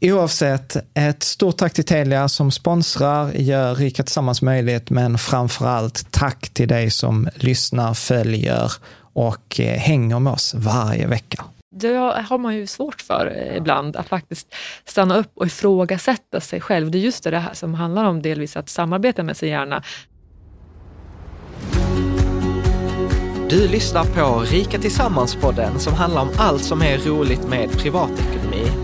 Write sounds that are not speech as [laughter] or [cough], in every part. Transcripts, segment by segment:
Oavsett, ett stort tack till Telia som sponsrar, gör Rika Tillsammans möjligt, men framför allt tack till dig som lyssnar, följer och eh, hänger med oss varje vecka. Det har man ju svårt för eh, ibland, att faktiskt stanna upp och ifrågasätta sig själv. Det är just det här som handlar om delvis att samarbeta med sin hjärna. Du lyssnar på Rika Tillsammans-podden som handlar om allt som är roligt med privatekonomi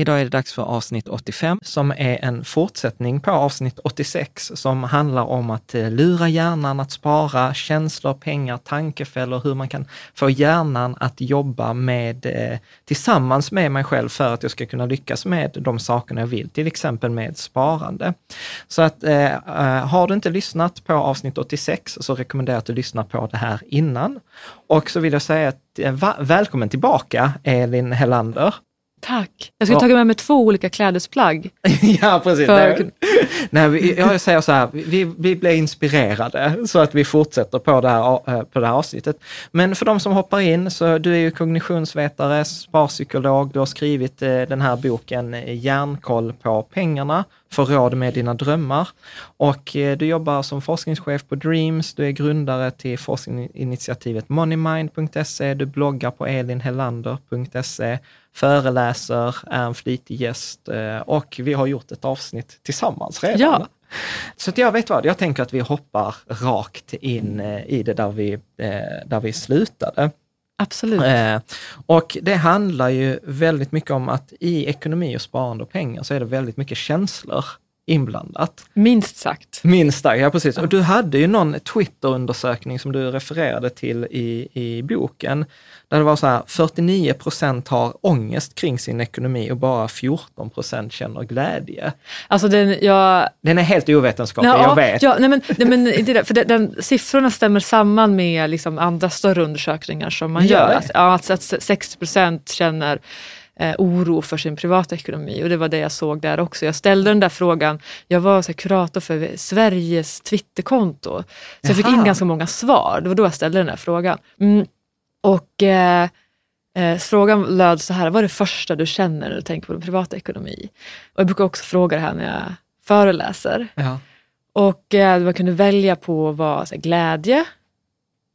Idag är det dags för avsnitt 85 som är en fortsättning på avsnitt 86 som handlar om att eh, lura hjärnan att spara känslor, pengar, tankefällor, hur man kan få hjärnan att jobba med, eh, tillsammans med mig själv för att jag ska kunna lyckas med de sakerna jag vill, till exempel med sparande. Så att eh, har du inte lyssnat på avsnitt 86 så rekommenderar jag att du lyssnar på det här innan. Och så vill jag säga att, välkommen tillbaka Elin Hellander. Tack. Jag skulle tagit med mig två olika klädesplagg. [laughs] ja, precis. För... Nej, vi, jag säger så här, vi, vi blir inspirerade så att vi fortsätter på det, här, eh, på det här avsnittet. Men för de som hoppar in, så du är ju kognitionsvetare, sparpsykolog, du har skrivit eh, den här boken eh, Järnkoll på pengarna, få råd med dina drömmar. Och du jobbar som forskningschef på Dreams, du är grundare till forskningsinitiativet moneymind.se, du bloggar på elinhellander.se föreläser, är en flitig gäst eh, och vi har gjort ett avsnitt tillsammans redan. Ja. Så jag vet vad, jag tänker att vi hoppar rakt in eh, i det där vi, eh, där vi slutade. Absolut. Och det handlar ju väldigt mycket om att i ekonomi och sparande och pengar så är det väldigt mycket känslor inblandat. Minst sagt. Minst sagt, ja precis. Och du hade ju någon Twitter-undersökning som du refererade till i, i boken, där det var så här, 49 procent har ångest kring sin ekonomi och bara 14 procent känner glädje. Alltså den, jag... Den är helt ovetenskaplig, Ja, jag vet. Ja, nej men, nej men inte det, för den, den, siffrorna stämmer samman med liksom andra större undersökningar som man Gör gör. Alltså, ja, alltså att 60 procent känner eh, oro för sin privata ekonomi och det var det jag såg där också. Jag ställde den där frågan, jag var så här, kurator för Sveriges Twitterkonto, så jag fick Jaha. in ganska många svar. Det var då jag ställde den där frågan. Mm. Och eh, eh, frågan löd så här, vad är det första du känner när du tänker på din privata ekonomi? Och jag brukar också fråga det här när jag föreläser. Ja. Och eh, man kunde välja på vad så här, glädje,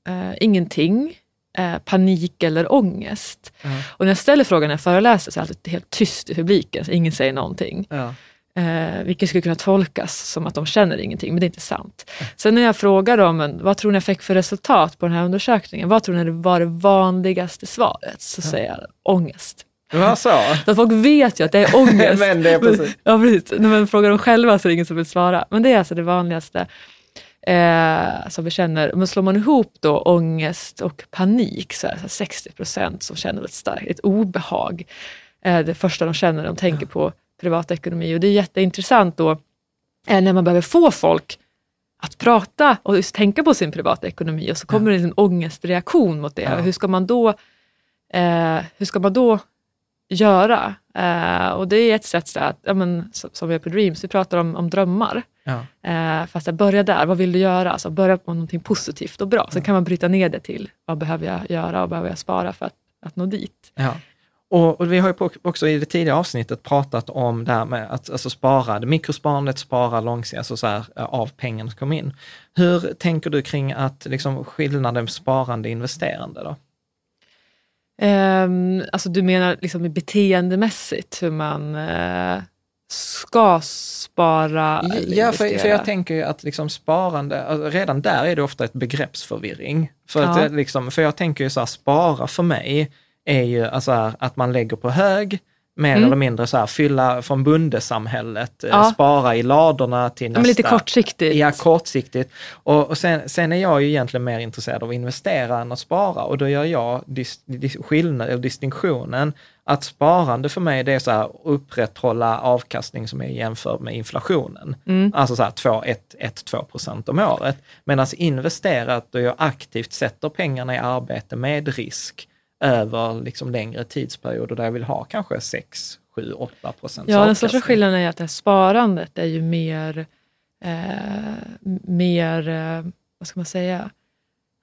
eh, ingenting, eh, panik eller ångest. Ja. Och när jag ställer frågan när jag föreläser så är det alltid helt tyst i publiken, så ingen säger någonting. Ja. Eh, vilket skulle kunna tolkas som att de känner ingenting, men det är inte sant. Sen när jag frågar dem, men, vad tror ni jag fick för resultat på den här undersökningen? Vad tror ni var det vanligaste svaret? Så säger jag ångest. [laughs] Så? Folk vet ju att det är [laughs] ångest. Men det är precis. [laughs] Ja, precis. Man frågar dem själva så är det ingen som vill svara. Men det är alltså det vanligaste eh, som vi känner. Men slår man ihop då ångest och panik så är det så här 60 procent som känner ett starkt ett obehag. Eh, det första de känner när de tänker på privatekonomi. Och det är jätteintressant då eh, när man behöver få folk att prata och tänka på sin privata ekonomi och så kommer det en ångestreaktion mot det. Ja. Hur ska man då eh, hur ska man då göra? Eh, och det är ett sätt så att, ja, men, som, vi gör på Dreams, vi pratar om, om drömmar. Ja. Eh, fast att börja där, vad vill du göra? Alltså börja på någonting positivt och bra. Sen kan man bryta ner det till, vad behöver jag göra och behöver jag spara för att, att nå dit? Ja. Och, och vi har ju också i det tidigare avsnittet pratat om det här med att alltså spara, det mikrosparandet, spara långsiktigt, alltså så här, eh, av pengarna som kommer in. Hur tänker du kring att liksom skillnaden sparande och investerande då? Ehm, alltså du menar liksom beteendemässigt, hur man eh, ska spara Ja, för, för investera? jag tänker ju att liksom sparande, alltså redan där är det ofta ett begreppsförvirring. För, att Ja. det liksom, för jag tänker ju så här, spara för mig är ju alltså här, att man lägger på hög, mer Mm. eller mindre så här, fylla från bondesamhället, eh, Ja. spara i ladorna till nästa. men lite kortsiktigt. Ja, kortsiktigt. Och, och sen, sen är jag ju egentligen mer intresserad av att investera än att spara och då gör jag dis, dis, skillnad, eller distinktionen att sparande för mig det är så här upprätthålla avkastning som är jämförd med inflationen. Mm. Alltså så här 1-2 procent om året. Medan investerat då jag aktivt sätter pengarna i arbete med risk över liksom längre tidsperioder där jag vill ha kanske 6, 7, 8 procent Ja, den största skillnaden är att det här sparandet är ju mer, eh, mer eh, vad ska man säga,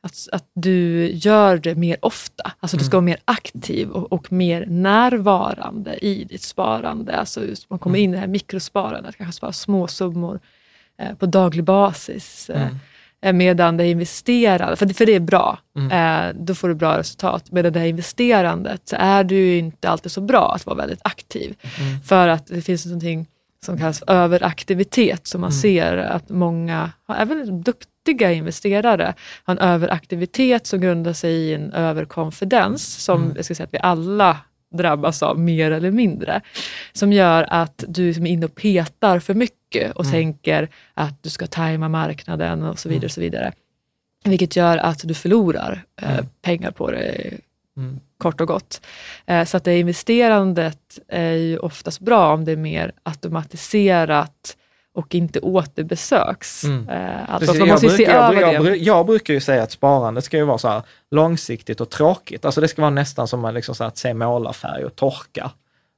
att, att du gör det mer ofta. Alltså du ska vara mer aktiv och, och mer närvarande i ditt sparande. Alltså man kommer in i det här mikrosparandet, kanske spara små summor eh, på daglig basis. Eh, eh, Medan det investerande, för det, för det är bra, eh, då får du bra resultat. Medan det här investerandet så är du ju inte alltid så bra att vara väldigt aktiv. För att det finns någonting som kallas överaktivitet som man ser att många, även duktiga investerare, har en överaktivitet som grundar sig i en överkonfidens som jag ska säga att vi alla drabbas av mer eller mindre. Som gör att du som är inne och petar för mycket och tänker att du ska tajma marknaden och så vidare. Och så vidare. Vilket gör att du förlorar eh, pengar på det kort och gott. Eh, så att det investerandet är ju oftast bra om det är mer automatiserat och inte återbesöks. Mm. Eh, alltså Precis, man jag, måste se brukar, jag, över jag, det. jag, jag brukar ju säga att sparandet ska ju vara så långsiktigt och tråkigt. Alltså det ska vara nästan som att, liksom att se målarfärg och torka.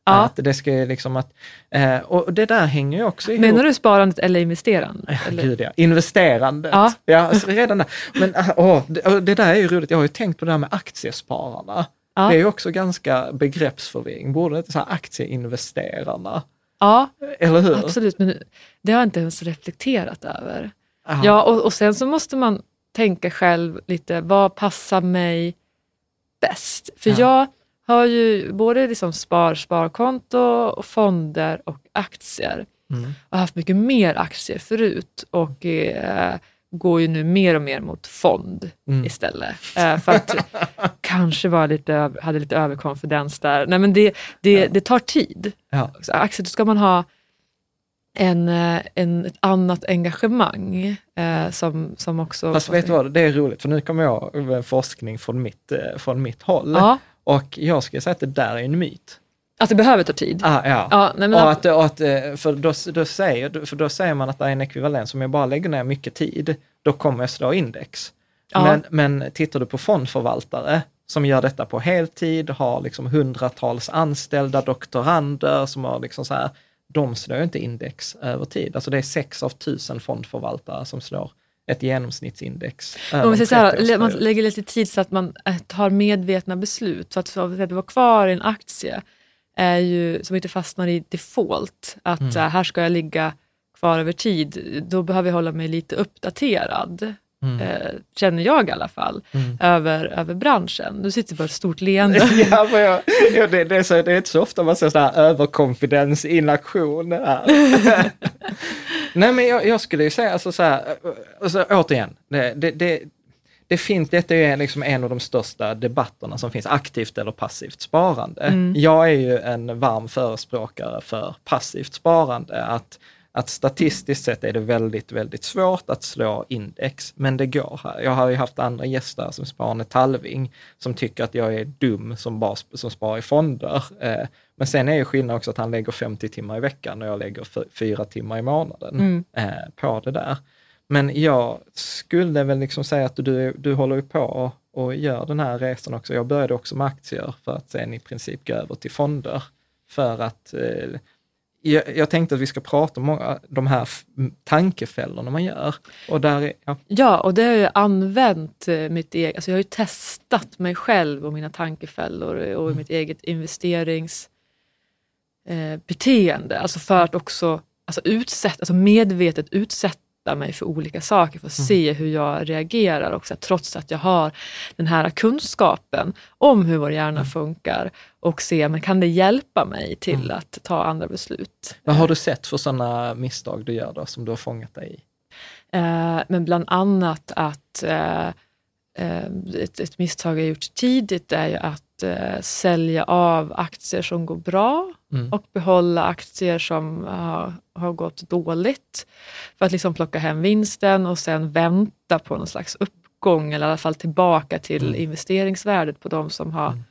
Ja. Att det ska liksom att, eh, och det där hänger ju också ihop. Menar du sparandet eller investerandet? Ja, Eller? Gud ja, investerandet. Ja. alltså, redan där. Men äh, åh, det, det där är ju roligt, jag har ju tänkt på det här med aktiespararna. Ja. Det är ju också ganska begreppsförvirring. Borde det inte säga aktieinvesterarna? Ja, Eller hur? absolut. Men det har jag inte ens reflekterat över. Aha. Ja, och, och sen så måste man tänka själv lite, vad passar mig bäst? För Ja. jag har ju både liksom spar, sparkonto, och fonder och aktier. Mm. Jag har haft mycket mer aktier förut och eh, går ju nu mer och mer mot fond Mm. istället. Eh, för att [laughs] kanske var lite, hade lite överkonfidens där. Nej, men det, det, det tar tid. Ja. Så aktier, då ska man ha en, eh, en, ett annat engagemang eh, som, som också... Fast vet du vad, det är roligt, för nu kommer jag med forskning från mitt, eh, från mitt håll. Ja, Och jag ska säga att det där är en myt. Att det behöver ta tid. Ah, ja. Ja, nej, men, och att, och att, eh, för, då, då säger, för då säger man att det är en ekvivalens, om jag bara lägger ner mycket tid, då kommer jag slå index. Ja. Men, men tittar du på fondförvaltare som gör detta på heltid, har liksom hundratals anställda doktorander som har liksom så här, de slår inte index över tid. Alltså det är sex av tusen fondförvaltare som slår ett genomsnittsindex. Om man, så här, man 30-årsperiod. lägger lite tid så att man eh, tar medvetna beslut. För att, för att vara kvar i en aktie är ju, som inte fastnar i default, att Mm. eh, här ska jag ligga kvar över tid. Då behöver jag hålla mig lite uppdaterad. Mm. Eh, känner jag i alla fall, över, över branschen. Nu sitter bara ett stort leende. [laughs] Ja, men jag, ja, det, det, är så, det är inte så ofta man ser sån här överkonfidens in aktion. [laughs] Nej, men jag, jag skulle ju säga alltså så här, alltså, återigen, det, det, det, finns, detta är liksom en av de största debatterna som finns, aktivt eller passivt sparande. Jag är ju en varm förespråkare för passivt sparande, att att statistiskt sett är det väldigt, väldigt svårt att slå index, men det går. här. Jag har ju haft andra gäster som Sparne Talving, som tycker att jag är dum som, bara, som sparar i fonder. Eh, men sen är ju skillnaden också att han lägger 50 timmar i veckan och jag lägger f- fyra timmar i månaden eh, på det där. Men jag skulle väl liksom säga att du, du håller på och, gör den här resan också. Jag började också med aktier för att sen i princip gå över till fonder. För att eh, jag, jag tänkte att vi ska prata om många, de här tankefällorna man gör. Och där är, ja, Ja, och det har jag använt eh, mitt eget, alltså jag har ju testat mig själv och mina tankefällor och Mm. mitt eget investeringsbeteende. Eh, alltså för att också alltså utsätta, alltså medvetet utsätta mig för olika saker för att Mm. se hur jag reagerar också, trots att jag har den här kunskapen om hur vår hjärna Mm. funkar och se, men kan det hjälpa mig till att ta andra beslut? vad har du sett för sådana misstag du gör då, som du har fångat dig i? Eh, men bland annat att eh, ett, ett misstag jag gjort tidigt är ju att eh, sälja av aktier som går bra Mm. och behålla aktier som har, har gått dåligt. För att liksom plocka hem vinsten och sen vänta på någon slags uppgång eller i alla fall tillbaka till Mm. investeringsvärdet på de som har, Mm.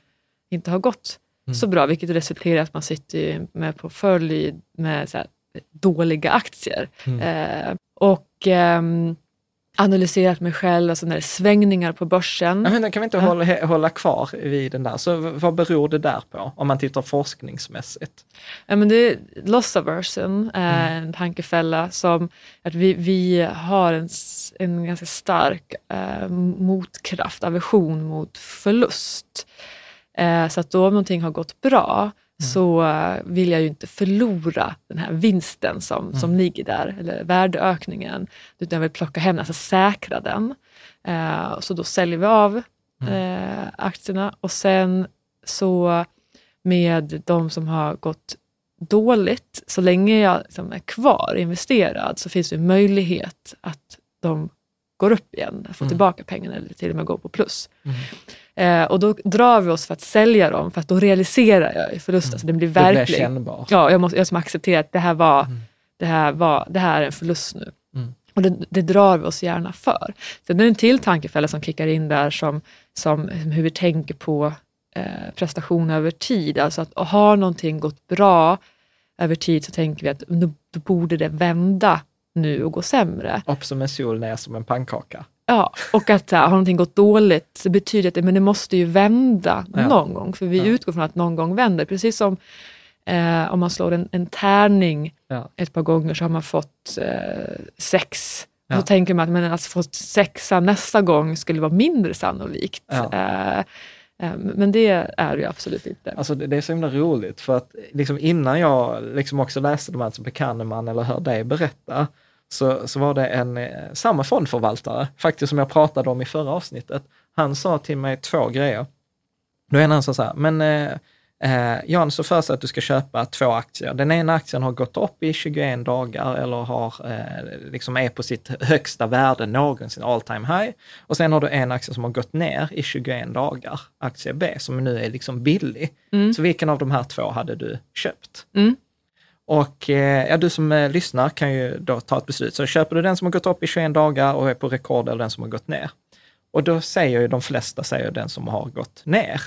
inte har gått Mm. så bra, vilket resulterar i att man sitter med portfölj med dåliga aktier. Mm. Eh, och ehm, analyserat mig själv, alltså när det är svängningar på börsen. Ja, men kan vi inte Ja. hålla, hålla kvar vid den där? Så vad beror det där på, om man tittar forskningsmässigt? Ja, men det är loss aversion, är en tankefälla som att vi, vi har en, en ganska stark eh, motkraft, aversion mot förlust. Eh, så att då om någonting har gått bra så eh, vill jag ju inte förlora den här vinsten som, som ligger där, eller värdeökningen, utan jag vill plocka hem den, alltså säkra den. Eh, så då säljer vi av eh, aktierna. Och sen så med de som har gått dåligt, så länge jag liksom är kvar investerad så finns det möjlighet att de går upp igen, får tillbaka pengarna eller till och med går på plus. Eh, och då drar vi oss för att sälja dem, för att då realiserar jag förlusten, så den blir Det blir verklig. Ja, jag måste jag som accepterar att det här, var, det, här var, det här är en förlust nu. Mm. Och det, det drar vi oss gärna för. Sen är det en till tankefälla som kickar in där som, som hur vi tänker på eh, prestation över tid. Alltså att har någonting gått bra över tid så tänker vi att då, då borde det vända nu och gå sämre. Upp som en sol, ner som en pannkaka. Ja, och att så här, har någonting gått dåligt så betyder det att men det måste ju vända Ja. någon gång, för vi Ja. utgår från att någon gång vänder. Precis som eh, om man slår en, en tärning Ja. ett par gånger så har man fått eh, sex. Ja. Så tänker man att men att få sexa nästa gång skulle vara mindre sannolikt. Eh, eh, men det är det ju absolut inte. Alltså det, det är så himla roligt för att liksom innan jag liksom också läste de här som Kahneman eller hör dig berätta, så, så var det en, eh, samma fondförvaltare, faktiskt som jag pratade om i förra avsnittet. Han sa till mig två grejer. Då är han sa så här, men eh, eh, Jan, så för sig att du ska köpa två aktier. Den ena aktien har gått upp i 21 dagar eller har, eh, liksom är på sitt högsta värde någonsin, all time high. Och sen har du en aktie som har gått ner i 21 dagar, aktie B, som nu är liksom billig. Så vilken av de här två hade du köpt? Mm. Och eh, ja, du som eh, lyssnar kan ju då ta ett beslut. Så köper du den som har gått upp i 21 dagar och är på rekord eller den som har gått ner. Och då säger ju de flesta säger den som har gått ner,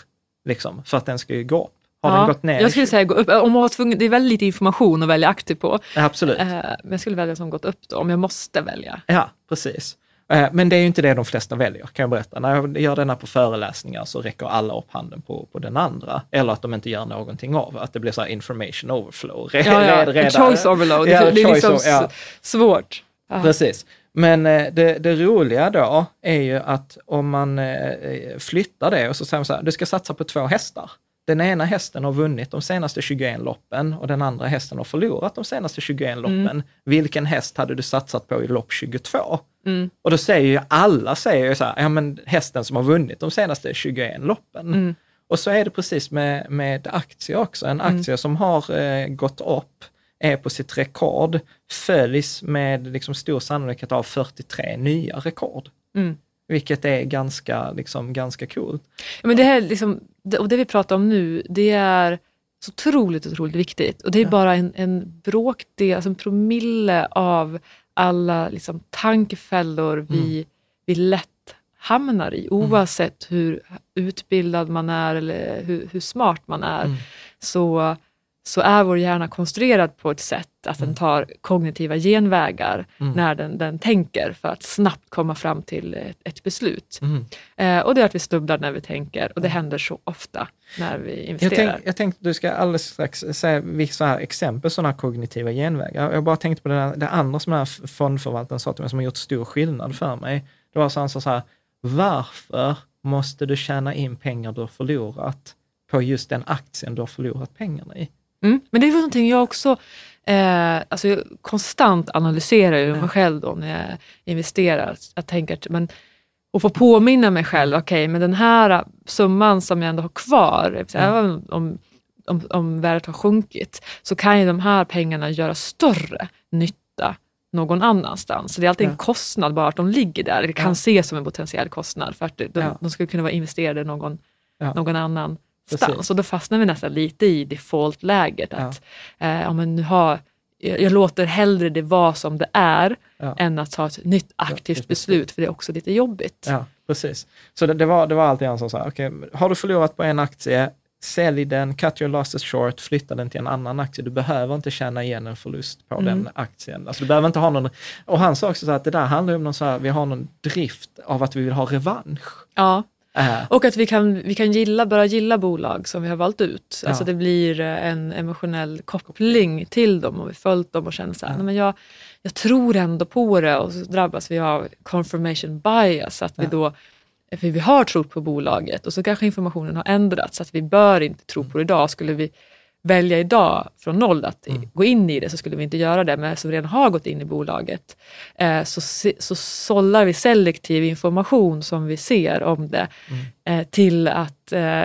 liksom, för att den ska ju gå upp. Har Ja, den gått ner? Jag skulle säga gå upp. Om man var tvungen, det är väldigt lite information att välja aktiv på. Ja, Absolut. Eh, men jag skulle välja som gått upp då, om jag måste välja. Ja, precis. Eh, Men det är ju inte det de flesta väljer, kan jag berätta. När jag gör denna på föreläsningar så räcker alla upp handen på, på den andra. Eller att de inte gör någonting av, att det blir så information overflow. Re- Ja, ja. red- Choice overload, Ja, det är liksom ja. svårt. Ja. Precis. Men eh, det, det roliga då är ju att om man eh, flyttar det och så säger man så här, du ska satsa på två hästar. Den ena hästen har vunnit de senaste 21 loppen och den andra hästen har förlorat de senaste 21 loppen. Vilken häst hade du satsat på i lopp 22? Mm. Och då säger ju alla, säger ju så här, ja men hästen som har vunnit de senaste 21 loppen. Mm. Och så är det precis med, med aktier också. En aktie som har eh, gått upp, är på sitt rekord, följs med liksom stor sannolikhet av 43 nya rekord. Mm. Vilket är ganska, liksom, ganska coolt. Ja, Men det här liksom, det- och det vi pratar om nu, det är så otroligt, otroligt viktigt. Och det är Ja. bara en, en bråkdel, alltså en promille av alla liksom, tankefällor vi, Mm. vi lätt hamnar i, oavsett hur utbildad man är eller hur, hur smart man är. Mm. Så, så är vår hjärna konstruerad på ett sätt att den tar kognitiva genvägar Mm. när den, den tänker för att snabbt komma fram till ett, ett beslut. Mm. Eh, och det är att vi snubblar när vi tänker och det händer så ofta när vi investerar. tänk, jag tänkte du ska alldeles strax säga vissa exempel sådana kognitiva genvägar. Jag bara tänkte på det, där, det andra som den här fondförvaltaren sa till mig som har gjort stor skillnad för mig. Det var så han sa så här, varför måste du tjäna in pengar du har förlorat på just den aktien du har förlorat pengarna i? Mm. Men det är någonting jag också eh, alltså jag konstant analyserar ju mig själv då när jag investerar. Jag tänker men, och få påminna mig själv, okej, men den här summan som jag ändå har kvar, Mm. även om, om, om värdet har sjunkit, så kan ju de här pengarna göra större nytta någon annanstans. Så det är alltid Ja. en kostnad bara att de ligger där. Det kan Ja. ses som en potentiell kostnad för att de, Ja. de skulle kunna vara investerade någon, någon annan Precis. stans. Och då fastnar vi nästan lite i default-läget. Att, eh, ja, men nu har, jag, jag låter hellre det vara som det är Ja. än att ta ett nytt aktivt beslut, för det är också lite jobbigt. Ja, precis. Så det, det, var, det var alltid han som sa, okej, har du förlorat på en aktie, sälj den, cut your losses short, flytta den till en annan aktie. Du behöver inte tjäna igen en förlust på Mm. den aktien. Alltså, du behöver inte ha någon, och han sa också så att det där handlar om någon så här, vi har någon drift av att vi vill ha revansch. Ja. Äh, Och att vi kan, vi kan gilla, börja gilla bolag som vi har valt ut. Ja. Alltså det blir eh, en emotionell koppling till dem och vi följt dem och känner så här, Ja. "Nej, men jag, jag tror ändå på det och så drabbas vi av confirmation bias. Att vi Ja. då, för vi har trott på bolaget och så kanske informationen har ändrats. Att vi bör inte tro på det idag. Skulle vi välja idag från noll att Mm. gå in i det så skulle vi inte göra det. Men som redan har gått in i bolaget eh, så, se, så sållar vi selektiv information som vi ser om det Mm. eh, till att eh,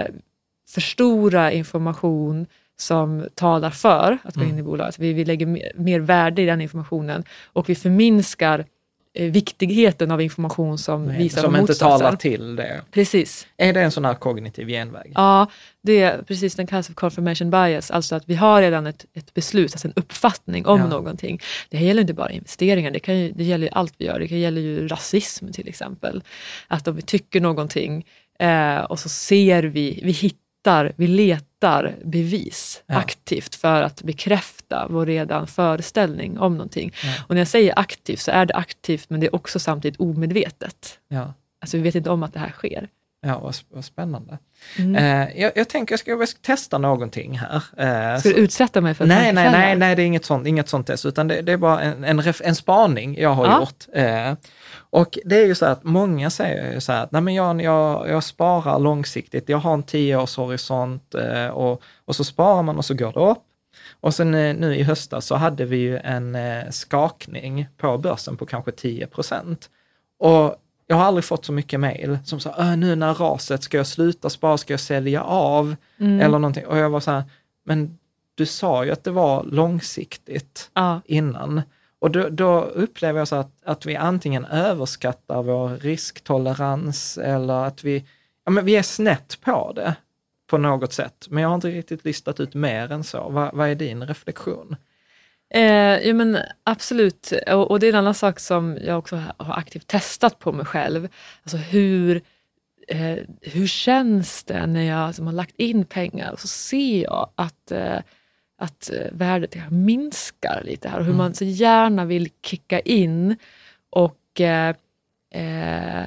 förstora information som talar för att gå in Mm. i bolaget. Vi, vi lägger mer, mer värde i den informationen och vi förminskar viktigheten av information som visar som inte talar till det. Precis. Är det en sån här kognitiv genväg? Ja, det är precis den kallas för confirmation bias, alltså att vi har redan ett, ett beslut, alltså en uppfattning om Ja. någonting. Det här gäller inte bara investeringar, det, kan ju, det gäller ju allt vi gör. Det gäller ju rasism till exempel. Att om vi tycker någonting eh, och så ser vi, vi hittar, vi letar bevis Ja. aktivt för att bekräfta vår redan föreställning om någonting. Ja. Och när jag säger aktivt så är det aktivt men det är också samtidigt omedvetet. Ja, Alltså vi vet inte om att det här sker. Ja vad, vad spännande. Mm. Eh, jag, jag tänker jag ska, jag ska testa någonting här. Eh, Ska så- du utsätta mig för Nej, nej, nej, nej, det är inget sånt, inget sånt test, utan det, det är bara en, en, ref, en spaning jag har Ja. gjort. Eh, och det är ju så att många säger ju så här att nej men jag, jag, jag sparar långsiktigt, jag har en tioårshorisont eh, och, och så sparar man och så går det upp. Och sen eh, nu i höstas så hade vi ju en eh, skakning på börsen på kanske 10 procent. Och jag har aldrig fått så mycket mejl som sa, "Äh, nu när raset, ska jag sluta spara, ska jag sälja av? Mm. Eller någonting. Och jag var så här, men du sa ju att det var långsiktigt Ja. innan. Och då, då upplever jag så att, att vi antingen överskattar vår risktolerans eller att vi, ja men vi är snett på det på något sätt. Men jag har inte riktigt listat ut mer än så. Vad, vad är din reflektion? Eh, ja, men absolut, och, och, det är en annan sak som jag också har aktivt testat på mig själv. Alltså hur, eh, hur känns det när jag som har lagt in pengar och så ser jag att, eh, att eh, värdet minskar lite här och hur mm. man så gärna vill kicka in och eh, eh,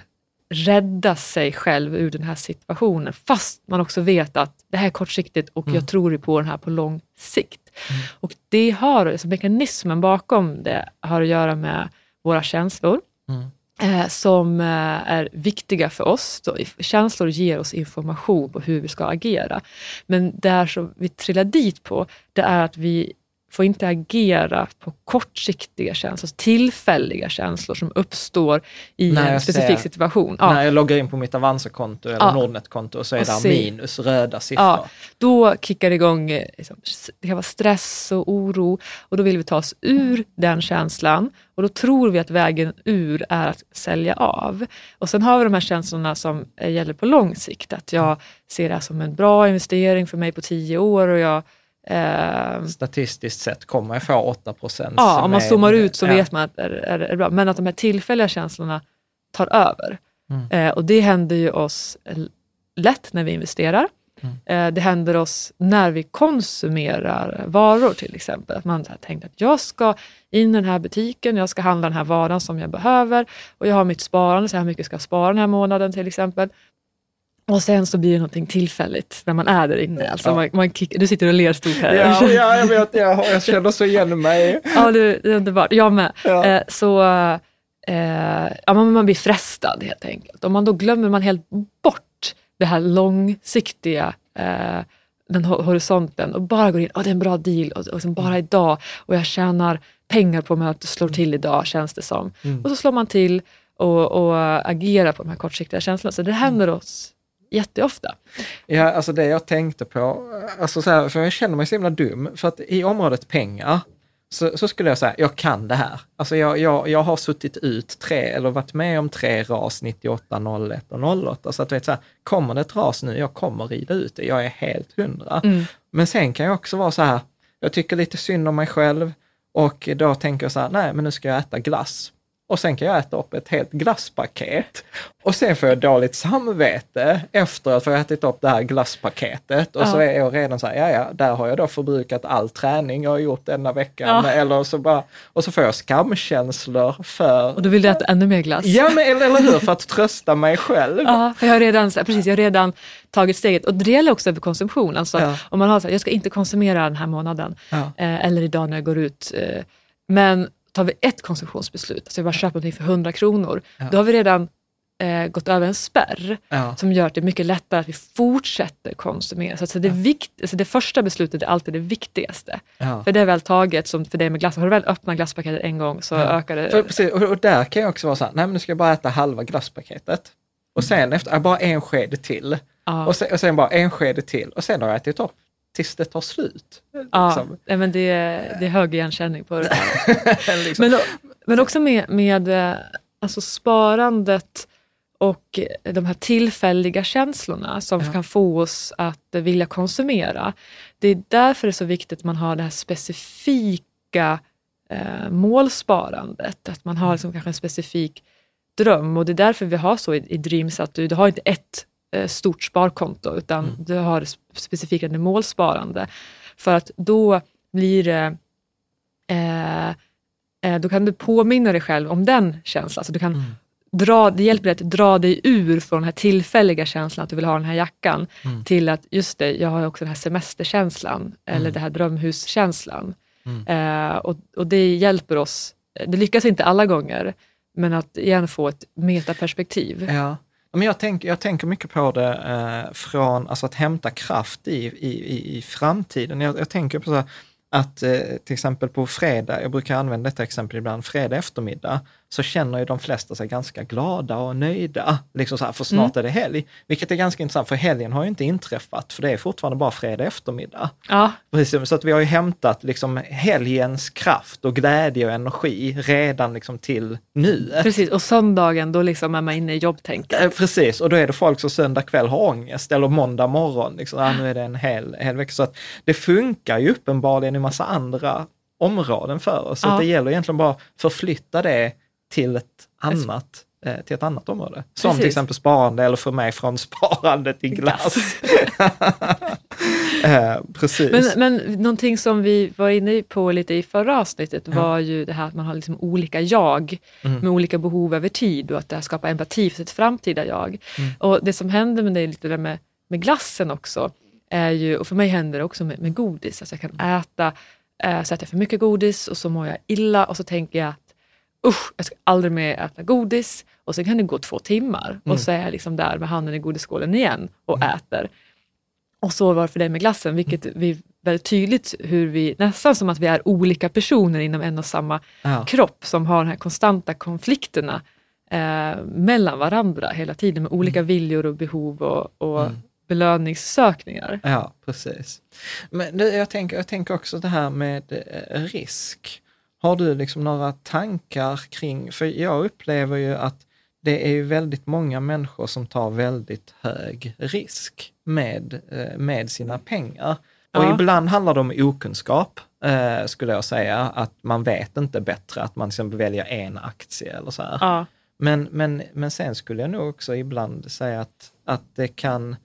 rädda sig själv ur den här situationen fast man också vet att det här är kortsiktigt och mm. jag tror på den här på lång sikt. Mm. Och det har, alltså mekanismen bakom det har att göra med våra känslor. Mm. Eh, som eh, är viktiga för oss. Då, känslor ger oss information på hur vi ska agera. Men det som vi trillar dit på, det är att vi får inte agera på kortsiktiga känslor, tillfälliga känslor som uppstår i när en specifik ser, situation. Ja. När jag loggar in på mitt Avanza-konto eller ja. Nordnet-konto och så är och det se, minus, röda siffror. Ja, då kickar det igång, liksom, det kan vara stress och oro och då vill vi ta oss ur den känslan och då tror vi att vägen ur är att sälja av. Och sen har vi de här känslorna som gäller på lång sikt, att jag ser det här som en bra investering för mig på tio år och jag Eh, Statistiskt sett kommer jag få 8 procent. Ja, om man zoomar ut så ja. vet man att det är, är, är, bra. Men att de här tillfälliga känslorna tar över. Mm. Eh, och det händer ju oss lätt när vi investerar. Mm. Eh, det händer oss när vi konsumerar varor till exempel. Att man tänkt att jag ska in i den här butiken, jag ska handla den här varan som jag behöver och jag har mitt sparande, så här mycket ska jag spara den här månaden till exempel. Och sen så blir det någonting tillfälligt när man är där inne. Alltså ja. man, man kick, du sitter och ler stort här. Ja, ja jag [laughs] vet, jag, jag känner så igen mig. ja, det, det är underbart. Jag med. Ja. Eh, så eh, ja, man, man blir frestad helt enkelt. Och man, då glömmer man helt bort det här långsiktiga eh, den horisonten och bara går in, oh, det är en bra deal och, och bara mm. idag och jag tjänar pengar på att det slår till idag känns det som. Mm. Och så slår man till och, och agerar på de här kortsiktiga känslorna. Så det händer oss jätteofta. Ja, alltså det jag tänkte på, alltså så här, för jag känner mig så himla dum, för att i området pengar, så, så skulle jag säga, jag kan det här. Alltså jag, jag, jag har suttit ut tre, eller varit med om tre ras 98, 01 och 08. Så att du vet, så här, kommer det ett ras nu, jag kommer rida ut det, jag är helt hundra. Mm. Men sen kan jag också vara så här, jag tycker lite synd om mig själv och då tänker jag så här, nej men nu ska jag äta glass och sen kan jag äta upp ett helt glasspaket. Och sen får jag dåligt samvete efter att ha ätit upp det här glasspaketet. Och ja. så är jag redan så här, ja ja, där har jag då förbrukat all träning jag har gjort denna veckan. Ja. Eller så bara, och så får jag skamkänslor för... Och då vill du äta ännu mer glass? Ja, men, eller, eller hur, för att trösta mig själv. Ja, för jag har redan, precis, jag har redan tagit steget. Och det gäller också över konsumtion. Alltså, ja. Om man har så här, jag ska inte konsumera den här månaden. Eh, eller idag när jag går ut. Eh, men tar vi ett konsumtionsbeslut, alltså jag bara köper någonting för 100 kronor, ja. då har vi redan eh, gått över en spärr ja. som gör att det är mycket lättare att vi fortsätter konsumera. Så alltså det, vikt, alltså det första beslutet är alltid det viktigaste. Ja. För det är väl taget, som för det med glass, har du väl öppnat glasspaketet en gång så ökar det. För, precis, och, och, där kan jag också vara så här, nej men nu ska jag bara äta halva glasspaketet. Och sen efter, bara en sked till. Och sen, och, sen, bara en sked till och sen har jag ätit upp tills det tar slut. Ja, liksom. men det, är, det är hög igenkänning på det där. [laughs] liksom. men, men också med, med eh, alltså sparandet och de här tillfälliga känslorna som ja. kan få oss att vilja konsumera. Det är därför det är så viktigt att man har det här specifika eh, målsparandet. Att man har liksom kanske en specifik dröm och det är därför vi har så i, i Dreams att du, du har inte ett stort sparkonto, utan mm. du har specifika målsparande. För att då blir det eh, eh, då kan du påminna dig själv om den känslan. Alltså du kan mm. dra, det hjälper dig att dra dig ur från den här tillfälliga känslan att du vill ha den här jackan, mm. till att just det, jag har också den här semesterkänslan, eller mm. den här drömhuskänslan. Mm. Eh, och, och det hjälper oss, det lyckas inte alla gånger, men att igen få ett metaperspektiv. Ja. Men jag, tänk, jag tänker mycket på det eh, från alltså att hämta kraft i, i, i framtiden. Jag, jag tänker på så här, att eh, till exempel på fredag, jag brukar använda detta exempel ibland, fredag eftermiddag, så känner ju de flesta sig ganska glada och nöjda, liksom så här, för snart mm. är det helg. Vilket är ganska intressant, för helgen har ju inte inträffat, för det är fortfarande bara fredag eftermiddag. Ja. Precis, så att vi har ju hämtat liksom helgens kraft och glädje och energi redan liksom till nuet. Precis, och söndagen då liksom är man inne i jobbtänket. Eh, precis, och då är det folk som söndag kväll har ångest, eller måndag morgon, liksom, ah, nu är det en hel, hel vecka. Så att det funkar ju uppenbarligen i massa andra områden för oss. Så Ja. att det gäller egentligen bara att förflytta det till ett annat, eh, till ett annat område. Som till Precis. exempel sparande eller för mig från sparande till glass. [laughs] eh, precis. Men, men någonting som vi var inne på lite i förra avsnittet Ja. var ju det här att man har liksom olika jag Mm. med olika behov över tid och att det här skapar empati för sitt framtida jag. Mm. Och det som händer med det lite där med, med glassen också, är ju, och för mig händer det också med, med godis, att jag kan äta, eh, så äter jag för mycket godis och så mår jag illa och så tänker jag usch, jag ska aldrig mer äta godis och sen kan det gå två timmar Mm. och så är jag liksom där med handen i godisskålen igen och äter. Och så var det för dig med glassen, vilket vi väldigt tydligt hur vi, nästan som att vi är olika personer inom en och samma ja. kropp som har de här konstanta konflikterna eh, mellan varandra hela tiden med olika viljor och behov och, och Mm. belöningssökningar. Ja, precis. Men jag, tänker, jag tänker också det här med eh, risk. Har du liksom några tankar kring, för jag upplever ju att det är ju väldigt många människor som tar väldigt hög risk med, eh, med sina pengar. Och Ja. ibland handlar det om okunskap, eh, skulle jag säga, att man vet inte bättre, att man exempel väljer en aktie eller så här. Ja. Men, men, men sen skulle jag nog också ibland säga att, att det kan,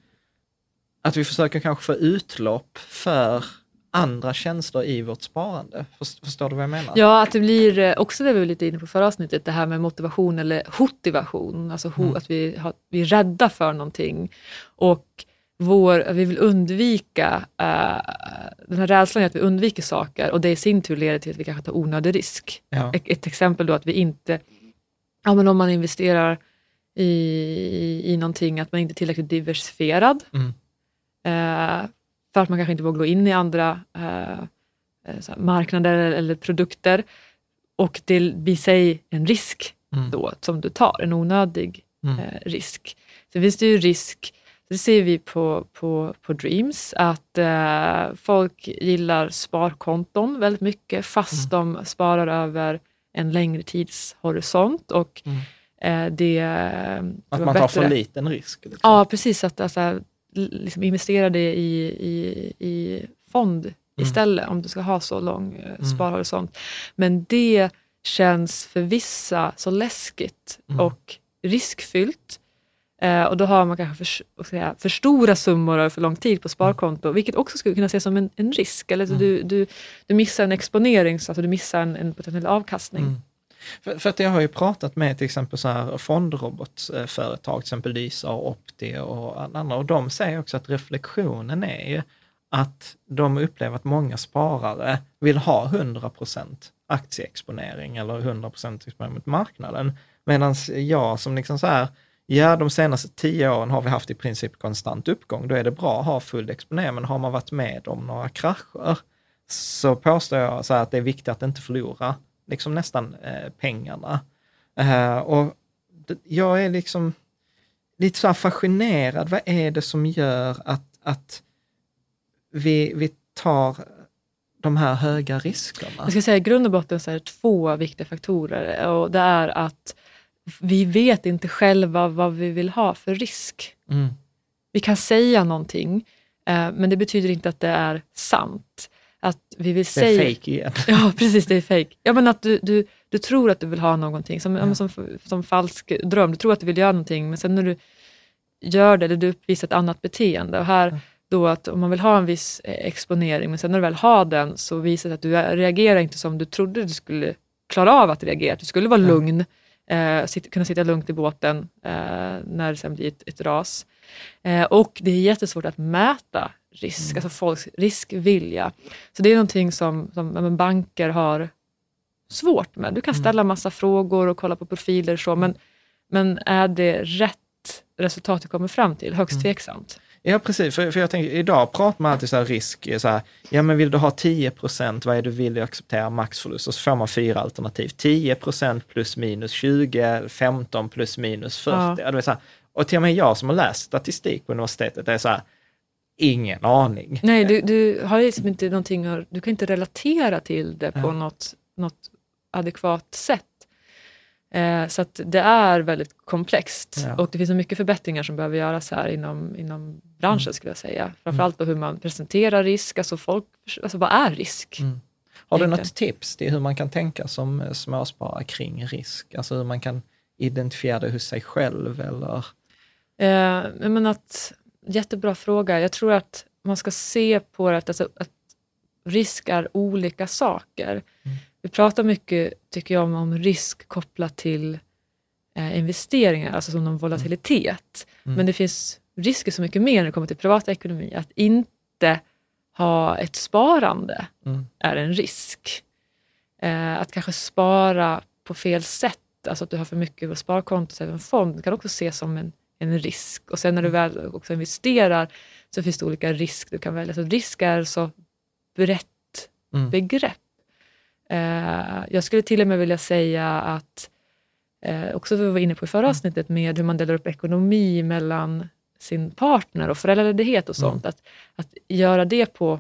att vi försöker kanske få utlopp för andra känslor i vårt sparande. Först- Förstår du vad jag menar? Ja, att det blir eh, också det vi var lite inne på förra avsnittet, det här med motivation eller hotivation. Alltså ho, Mm. att vi, har, vi är rädda för någonting. Och vår, vi vill undvika, eh, den här rädslan är att vi undviker saker och det i sin tur leder till att vi kanske tar onödig risk. Ja. Ett, ett exempel då att vi inte, ja men om man investerar i, i, i någonting, att man inte är tillräckligt diversifierad. Mm. Eh, för att man kanske inte vågar gå in i andra eh, eh, marknader eller, produkter. Och det blir sig en risk Mm. då som du tar, en onödig Mm. eh, risk. Så finns det ju risk, det ser vi på, på, på Dreams, att eh, folk gillar sparkonton väldigt mycket fast de sparar över en längre tidshorisont. Och Mm. eh, det, det Att man tar bättre- för liten risk. Liksom. Ja, precis. Att alltså, liksom investera det i, i, i fond istället, om du ska ha så lång eh, sparhorisont. Men det känns för vissa så läskigt och riskfyllt. Eh, och då har man kanske för, säga, för stora summor över för lång tid på sparkonto, vilket också skulle kunna ses som en, en risk. Eller så du, du, du missar en exponering, så att du missar en, en potentiell avkastning. Mm. För, för att jag har ju pratat med till exempel så här fondrobotföretag, till exempel Lysa och Opti och andra, och de säger också att reflektionen är ju att de upplever att många sparare vill ha 100% aktieexponering eller 100 exponering mot marknaden. Medan jag som liksom så här, ja de senaste tio åren har vi haft i princip konstant uppgång, då är det bra att ha full exponering, men har man varit med om några krascher så påstår jag så här att det är viktigt att inte förlora liksom nästan eh, pengarna. Eh, och jag är liksom lite så fascinerad, vad är det som gör att, att vi, vi tar de här höga riskerna? Jag ska säga i grund och botten så är det två viktiga faktorer och det är att vi vet inte själva vad vi vill ha för risk. Mm. Vi kan säga någonting, eh, men det betyder inte att det är sant. Att vi vill Det är säga... fake igen. [laughs] Ja, precis, det är fake. Ja, men att du, du, du tror att du vill ha någonting, som, ja. som, som falsk dröm. Du tror att du vill göra någonting, men sen när du gör det, eller du uppvisar ett annat beteende. Och här då att om man vill ha en viss eh, exponering, men sen när du väl har den så visar det att du reagerar inte som du trodde du skulle klara av att reagera. Att du skulle vara lugn, eh, sitta, kunna sitta lugnt i båten eh, när det sen blir ett, ett ras. Eh, och det är jättesvårt att mäta risk, alltså folks riskvilja. Så det är någonting som, som banker har svårt med. Du kan ställa massa frågor och kolla på profiler och så, men, men är det rätt resultat du kommer fram till? Högst tveksamt. Ja, precis. För, för jag tänker, idag pratar man alltid så här risk, så här, ja men vill du ha 10 procent, vad är du villig att acceptera maxförlust? Och så får man fyra alternativ. 10 procent plus minus 20, 15 plus minus 40. Ja. Ja. det är så här, och till och med jag som har läst statistik på universitetet, det är så här, ingen aning. Nej, du, du har liksom inte någonting, du kan inte relatera till det på Ja. något, något adekvat sätt. Eh, så att det är väldigt komplext Ja. och det finns så mycket förbättringar som behöver göras här inom, inom branschen skulle jag säga. Framförallt då hur man presenterar risk, alltså folk, alltså vad är risk? Mm. Har du något tips till hur man kan tänka som småsparare kring risk? Alltså hur man kan identifiera det hos sig själv eller? Eh, men att, jättebra fråga. Jag tror att man ska se på att, alltså, att risk är olika saker. Vi pratar mycket, tycker jag, om, risk kopplat till eh, investeringar, alltså som någon volatilitet. Men det finns risker så mycket mer när det kommer till privatekonomi. Att inte ha ett sparande Mm. är en risk. Eh, att kanske spara på fel sätt, alltså att du har för mycket på sparkonto eller en fond, kan också ses som en, en risk. Och sen när du väl också investerar så finns det olika risk du kan välja. Så risk är så brett Mm. begrepp. Eh, jag skulle till och med vilja säga att, eh, också vi var inne på i förra avsnittet, med hur man delar upp ekonomi mellan sin partner och föräldraledighet och sånt. Att, att göra det på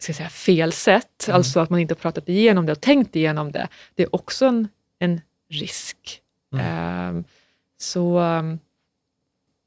ska säga, fel sätt, alltså att man inte har pratat igenom det och tänkt igenom det, det är också en, en risk. Eh, så um,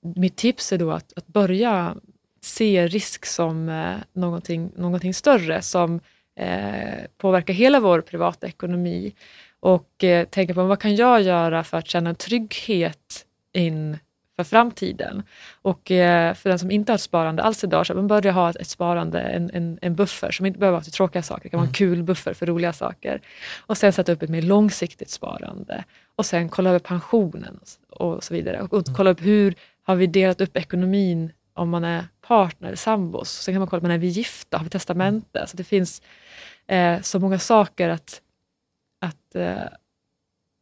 mitt tips är då att, att börja se risk som eh, någonting, någonting större som eh, påverkar hela vår privata ekonomi och eh, tänka på vad kan jag göra för att känna trygghet in för framtiden. Och eh, för den som inte har ett sparande alls idag, så man börjar ha ett, ett sparande, en, en, en buffer som inte behöver vara till tråkiga saker, det kan vara en kul buffer för roliga saker. Och sen sätta upp ett mer långsiktigt sparande. Och sen kolla över pensionen och, och så vidare. Och, och kolla upp hur har vi delat upp ekonomin om man är partner, sambos. Sen kan man kolla, men är vi gifta? Har vi testamente? Så det finns eh, så många saker att, att eh,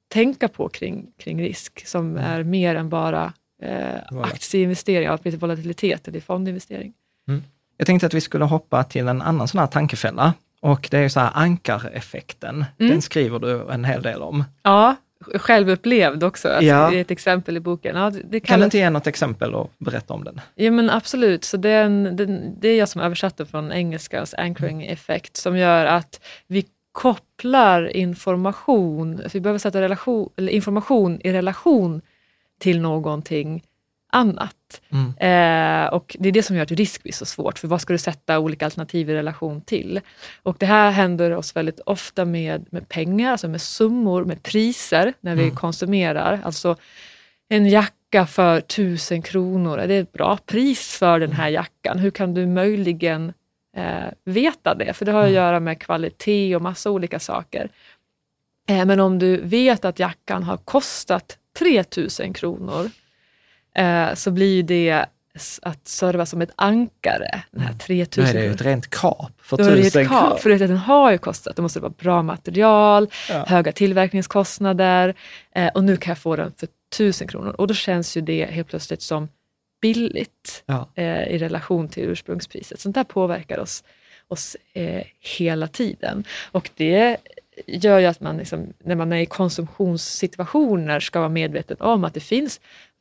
tänka på kring, kring risk som är mer än bara eh, aktieinvesteringar, lite volatilitet eller fondinvestering. Jag tänkte att vi skulle hoppa till en annan sån här tankefälla. Och det är ju så här ankareffekten. Den skriver du en hel del om. Ja, självupplevd också. Alltså, Ja. Det är ett exempel i boken. Ja, det, det Kan du inte ge något exempel och berätta om den? Ja men absolut, så den, den, det är jag som översatte från engelskans anchoring effect som gör att vi kopplar information, vi behöver sätta relation, information i relation till någonting annat. Eh, och det är det som gör att risk blir så svårt, för vad ska du sätta olika alternativ i relation till? Och det här händer oss väldigt ofta med, med pengar, alltså med summor, med priser när vi konsumerar. Alltså en jacka för tusen kronor, är det ett bra pris för den här jackan? Hur kan du möjligen eh, veta det? För det har att göra med kvalitet och massa olika saker. Eh, men om du vet att jackan har kostat 3000 kronor eh, så blir det s- att serva som ett ankare, den här Då 3000 är det ju kronor. ett rent kap för Då är det tusen ett kronor. kap, för att den har ju kostat. Då måste det vara bra material, Ja. höga tillverkningskostnader eh, och nu kan jag få den för tusen kronor. Och då känns ju det helt plötsligt som billigt Ja. eh, i relation till ursprungspriset. Sånt där påverkar oss, oss eh, hela tiden. Och det gör ju att man, liksom, när man är i konsumtionssituationer, ska vara medveten om att det finns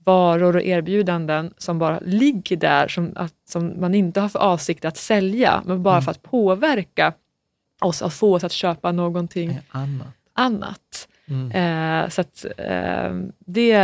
varor och erbjudanden som bara ligger där, som, att, som man inte har för avsikt att sälja, men bara för att påverka oss att få oss att köpa någonting Annat. annat. Mm. Eh, så att, eh, det,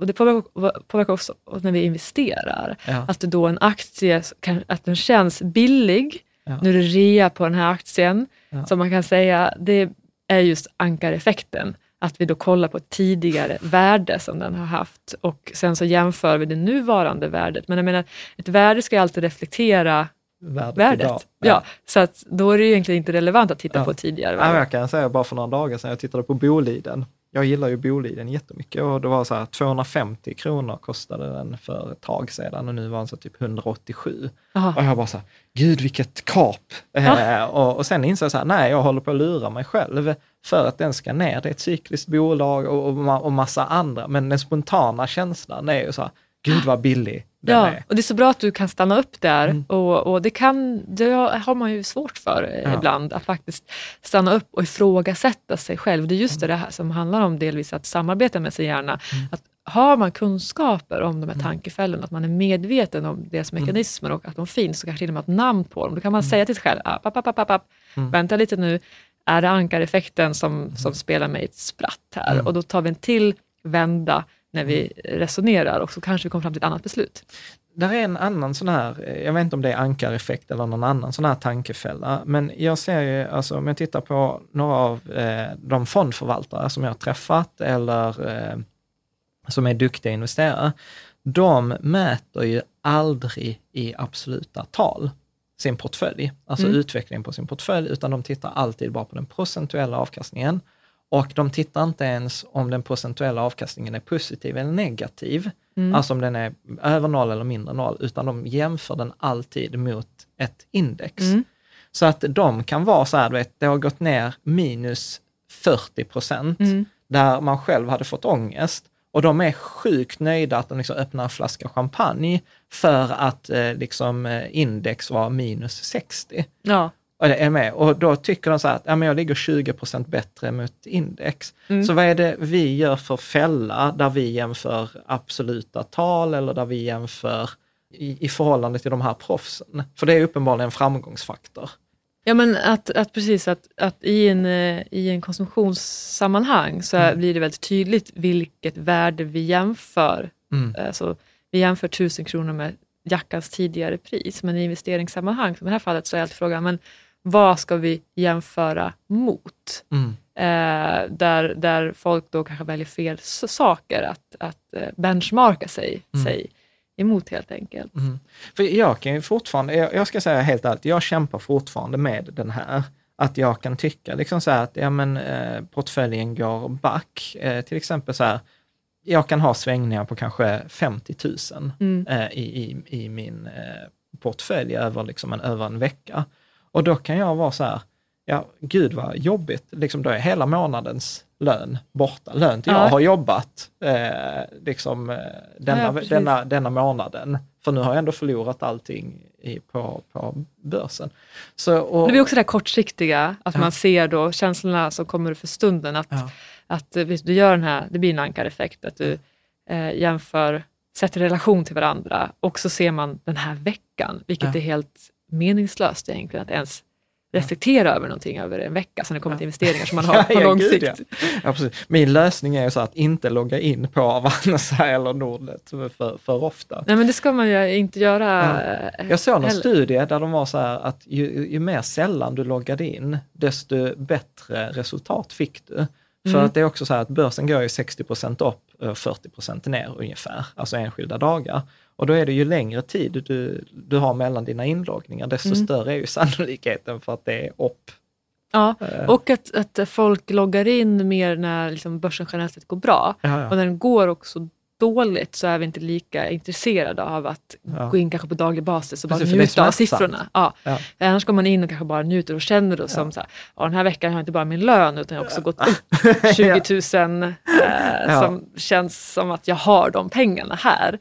och det påverkar, påverkar också oss när vi investerar. Ja. Att då en aktie, kan, att den känns billig, Ja. nu är det rea på den här aktien, Ja. som man kan säga, det är just ankareffekten. Att vi då kollar på ett tidigare värde som den har haft och sen så jämför vi det nuvarande värdet. Men jag menar, ett värde ska ju alltid reflektera Värdet, värdet. idag. Ja. så att då är det ju egentligen inte relevant att titta Ja. på tidigare Ja, värde. jag kan säga bara för några dagar sedan, jag tittade på Boliden. Jag gillar ju Boliden jättemycket och det var så här 250 kronor kostade den för ett tag sedan och nu var den så typ 187. Jaha. Och jag bara så här, gud vilket kap! Eh, och, och sen insåg jag så här, nej jag håller på att lura mig själv för att den ska ner. Det är ett cykliskt bolag och, och, och massa andra, men den spontana känslan är ju så här, gud vad billig Ja, är. och det är så bra att du kan stanna upp där Mm. och, och det, kan, det har man ju svårt för eh, Ja. ibland, att faktiskt stanna upp och ifrågasätta sig själv. Det är just Mm. det här som handlar om delvis att samarbeta med sin hjärna. Att har man kunskaper om de här Mm. tankefällorna, att man är medveten om deras mekanismer och att de finns och kanske till och med ett namn på dem, då kan man säga till sig själv, app, app, app, app, app. Mm. vänta lite nu, är det ankareffekten som, som spelar mig ett spratt här? Mm. Och då tar vi en till vända när vi resonerar och så kanske vi kommer fram till ett annat beslut. där är en annan sån här, jag vet inte om det är ankareffekt eller någon annan sån här tankefälla, men jag ser ju, alltså om jag tittar på några av eh, de fondförvaltare som jag har träffat eller eh, som är duktiga investerare, de mäter ju aldrig i absoluta tal sin portfölj, alltså Mm. utvecklingen på sin portfölj, utan de tittar alltid bara på den procentuella avkastningen. Och de tittar inte ens om den procentuella avkastningen är positiv eller negativ, Mm. alltså om den är över noll eller mindre noll, utan de jämför den alltid mot ett index. Mm. Så att de kan vara så här, du vet, det har gått ner minus 40 procent, Mm. där man själv hade fått ångest. Och de är sjukt nöjda att de liksom öppnar en flaska champagne för att eh, liksom, eh, index var minus 60. Ja. Och, det är med. och då tycker de så här att ja, men jag ligger 20 procent bättre mot index. Mm. Så vad är det vi gör för fälla där vi jämför absoluta tal eller där vi jämför i, i förhållande till de här proffsen? För det är uppenbarligen en framgångsfaktor. Ja men att, att precis att, att i en, eh, i en konsumtionssammanhang så är, blir det väldigt tydligt vilket värde vi jämför. Mm. Alltså, vi jämför 1000 kronor med jackans tidigare pris, men i investeringssammanhang, som i det här fallet, så är alltid frågan, men vad ska vi jämföra mot? Mm. Eh, där, där folk då kanske väljer fel saker att, att eh, benchmarka sig, sig emot helt enkelt. Mm. För jag kan ju fortfarande, jag, jag ska säga helt ärligt, jag kämpar fortfarande med den här. Att jag kan tycka liksom så att ja, men, eh, portföljen går back. Eh, till exempel så här, jag kan ha svängningar på kanske 50 000 Mm. eh, i, i, i min eh, portfölj över, liksom en, över en vecka. Och då kan jag vara så här, ja gud vad jobbigt, liksom då är hela månadens lön borta. Lön till Ja. jag har jobbat eh, liksom, eh, denna, Ja, denna, denna månaden. För nu har jag ändå förlorat allting i, på, på börsen. Så, och, Det blir också det här kortsiktiga, att Ja. man ser då känslorna som kommer för stunden. Att, att eh, visst, du gör den här, det blir en ankareffekt, att du eh, jämför, sätter relation till varandra och så ser man den här veckan, vilket är helt meningslöst egentligen, att ens reflektera över någonting över en vecka sen det kommer till investeringar som man har [laughs] på Ja, lång sikt. ja. Ja. Min lösning är ju så att inte logga in på Avanza [laughs] eller Nordnet för, för ofta. Nej men det ska man ju inte göra. eh, Jag såg någon heller. studie där de var så här att ju, ju mer sällan du loggade in, desto bättre resultat fick du. För Mm. att det är också så här att börsen går ju 60% upp och 40% ner ungefär, alltså enskilda dagar. Och då är det ju längre tid du, du har mellan dina inloggningar, desto Mm. större är ju [laughs] sannolikheten för att det är upp. Ja, Eh, och att, att folk loggar in mer när liksom börsen generellt sett går bra. ja, ja. Och när den går också dåligt så är vi inte lika intresserade av att Ja. gå in kanske på daglig basis och bara Precis, njuta av siffrorna. Ja. Ja. Annars går man in och kanske bara njuter och känner då som så här, ja, den här veckan har jag inte bara min lön utan jag har också gått upp [laughs] 20 000 eh, Ja. som känns som att jag har de pengarna här.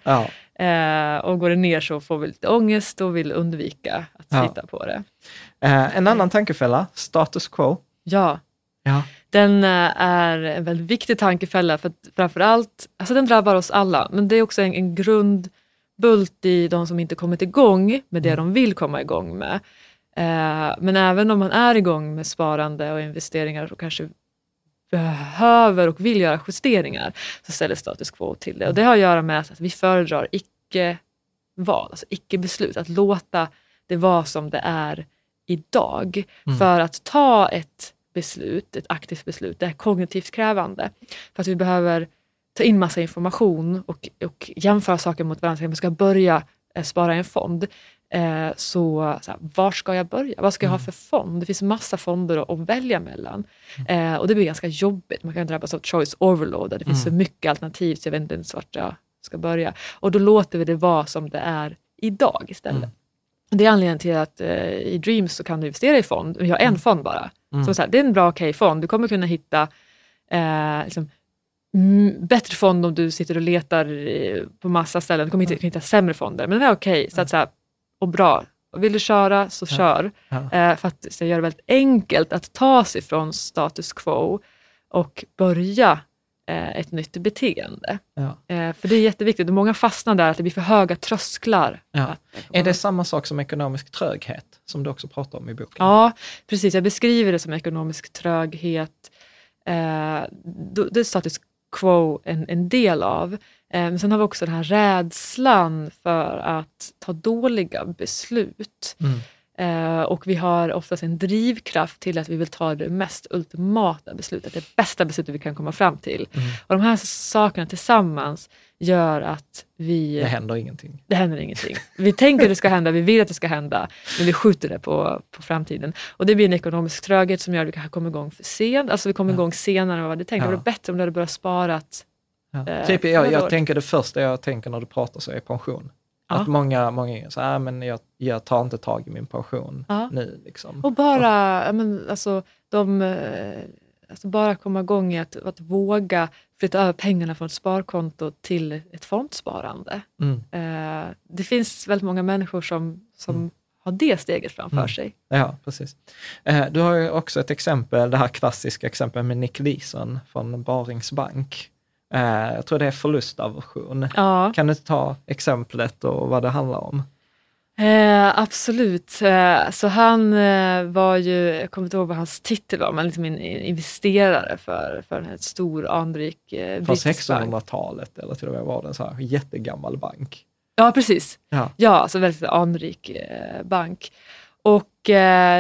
Eh, och går det ner så får vi lite ångest och vill undvika att Ja. titta på det. Eh, en annan tankefälla, status quo. Ja, Ja. Den eh, är en väldigt viktig tankefälla för att framförallt, alltså den drabbar oss alla, men det är också en, en grundbult i de som inte kommit igång med det de vill komma igång med. Eh, men även om man är igång med sparande och investeringar och kanske behöver och vill göra justeringar så ställer status quo till det. Och det har att göra med att vi föredrar icke-val, alltså icke-beslut, att låta det vara som det är idag. För att ta ett beslut, ett aktivt beslut, det är kognitivt krävande. För att vi behöver ta in massa information och, och jämföra saker mot varandra. Vi ska börja eh, spara i en fond, eh, så, så här, var ska jag börja? Vad ska jag ha för fond? Det finns massa fonder att, att välja mellan. Eh, och det blir ganska jobbigt. Man kan drabbas av choice overload, där det finns så mycket alternativ så jag vet inte ens vart jag ska börja. Och då låter vi det vara som det är idag istället. Det är anledningen till att eh, i Dreams så kan du investera i fond, jag har en fond bara. Så, så här, det är en bra okej fond. Du kommer kunna hitta eh, liksom, mm, bättre fond om du sitter och letar eh, på massa ställen. Du kommer inte kunna hitta sämre fonder, men den är okej. Så att, så här, och bra. Vill du köra så kör. Ja. Eh, för att så göra det väldigt enkelt att ta sig från status quo och börja eh, ett nytt beteende. Ja. Eh, för det är jätteviktigt. Många fastnar där, att det blir för höga trösklar. Är det samma sak som ekonomisk tröghet, som du också pratar om i boken? Ja, precis. Jag beskriver det som ekonomisk tröghet. Eh, det är status quo en, en del av. Men sen har vi också den här rädslan för att ta dåliga beslut. Mm. Eh, och vi har oftast en drivkraft till att vi vill ta det mest ultimata beslutet, det bästa beslutet vi kan komma fram till. Mm. Och de här sakerna tillsammans gör att vi... Det händer ingenting. Det händer ingenting. Vi tänker att det ska hända, vi vill att det ska hända, men vi skjuter det på, på framtiden. Och det blir en ekonomisk tröghet som gör att vi kanske kommer igång för sent. Alltså vi kommer igång senare än vad vi hade tänkt. Ja. Det vore bättre om du hade börjat spara. Ja. Eh, typ, jag, jag tänker det första jag tänker när du pratar så är pension. Ja. Att många, många säger, ah, men jag, jag tar inte tag i min pension Ja. nu. Liksom. Och bara, ja, men, alltså, de, eh, alltså bara komma igång i att, att våga flytta över pengarna från ett sparkonto till ett fondsparande. Mm. Eh, det finns väldigt många människor som, som har det steget framför Mm. sig. Ja, precis. Eh, Du har ju också ett exempel, det här klassiska exemplet med Nick Leeson från Barings Bank. Eh, Jag tror det är förlustaversion. Ja, Kan du ta exemplet och vad det handlar om? eh, absolut. Eh, så han eh, var ju, jag kommer inte ihåg vad hans titel var, men liksom en investerare för, för en stor anrik eh, Från brittisk bank. 1600-talet eller till och med var det en så här jättegammal bank. Ja, precis. Ja. Ja, alltså väldigt anrik bank. Och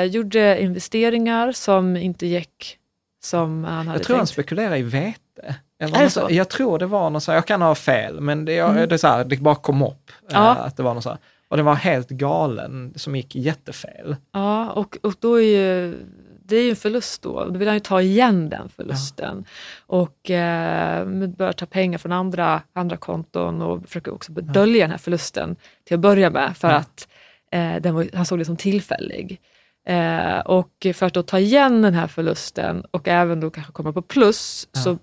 gjorde investeringar som inte gick som han hade Jag tror han tänkt. spekulerar i vete. Eller Är det något så? Jag tror det var något så här, jag kan ha fel, men det, Mm. det, är så här, det bara kom upp. eh, Ja. Att det var något så här. Och det var helt galen, som gick jättefel. Ja, och, och då är ju, det är ju en förlust då. Då vill han ju ta igen den förlusten. Och eh, börja ta pengar från andra, andra konton och försöka också dölja den här förlusten till att börja med. För Ja. att eh, den var, han såg det som tillfällig. Eh, och för att då ta igen den här förlusten och även då kanske komma på plus Ja. så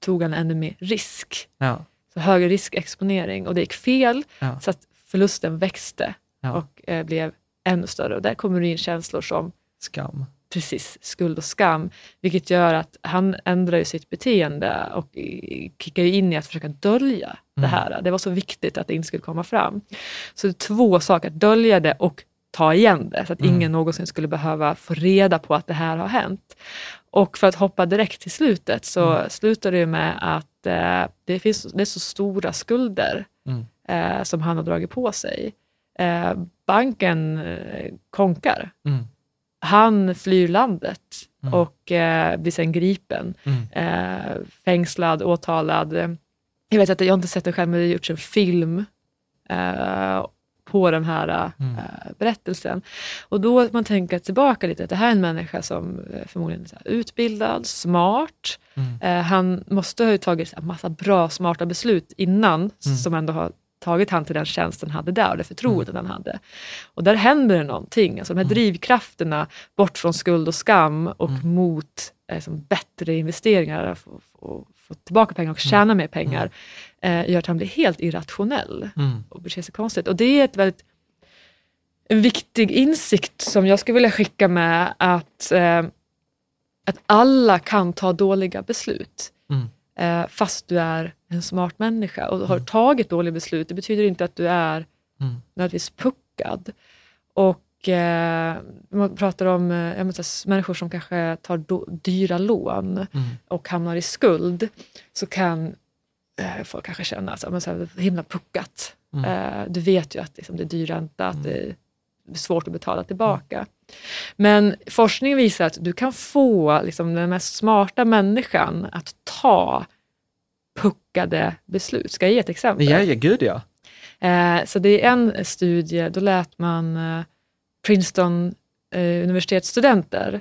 tog han ännu mer risk. Ja. Så högre riskexponering och det gick fel Ja. så att förlusten växte Ja. och eh, blev ännu större. Och där kommer det in känslor som Skam. precis skuld och skam, vilket gör att han ändrar ju sitt beteende och kickar in i att försöka dölja det Mm. här. Det var så viktigt att det inte skulle komma fram. Så det är två saker, att dölja det och ta igen det, så att Mm. ingen någonsin skulle behöva få reda på att det här har hänt. Och för att hoppa direkt till slutet så Mm. slutar det med att eh, det, finns, det är så stora skulder Mm. eh, som han har dragit på sig. Eh, banken eh, konkar. Mm. Han flyr landet Mm. och eh, blir sen gripen, Mm. eh, fängslad, åtalad. Jag vet att jag har inte sett det själv, men det har gjorts en film på den här Mm. eh, berättelsen. Och då att man tänker tillbaka lite, att det här är en människa som eh, förmodligen är utbildad, smart. Mm. Eh, han måste ha tagit en massa bra, smarta beslut innan, Mm. som ändå har tagit han till den tjänsten han hade där och det förtroendet han hade. Och där händer det någonting, alltså de här Mm. drivkrafterna bort från skuld och skam och Mm. mot eh, som bättre investeringar, få, få, tillbaka pengar Mm. och tjäna mer pengar, eh, gör att han blir helt irrationell Mm. och beter sig konstigt. Och det är ett väldigt, en viktig insikt som jag skulle vilja skicka med att, eh, att alla kan ta dåliga beslut. Mm. Eh, fast du är en smart människa och har Mm. tagit dåliga beslut. Det betyder inte att du är Mm. nödvändigtvis puckad. Och eh, man pratar om eh, människor som kanske tar do, dyra lån Mm. och hamnar i skuld, så kan eh, folk kanske känna att så här, himla puckat. Mm. Eh, du vet ju att liksom, det är dyr ränta, att det är svårt att betala tillbaka. Men forskning visar att du kan få liksom, den mest smarta människan att ta puckade beslut. Ska jag ge ett exempel? Ja, ja, gud ja. Eh, så det är en studie, då lät man eh, Princeton eh, universitetsstudenter,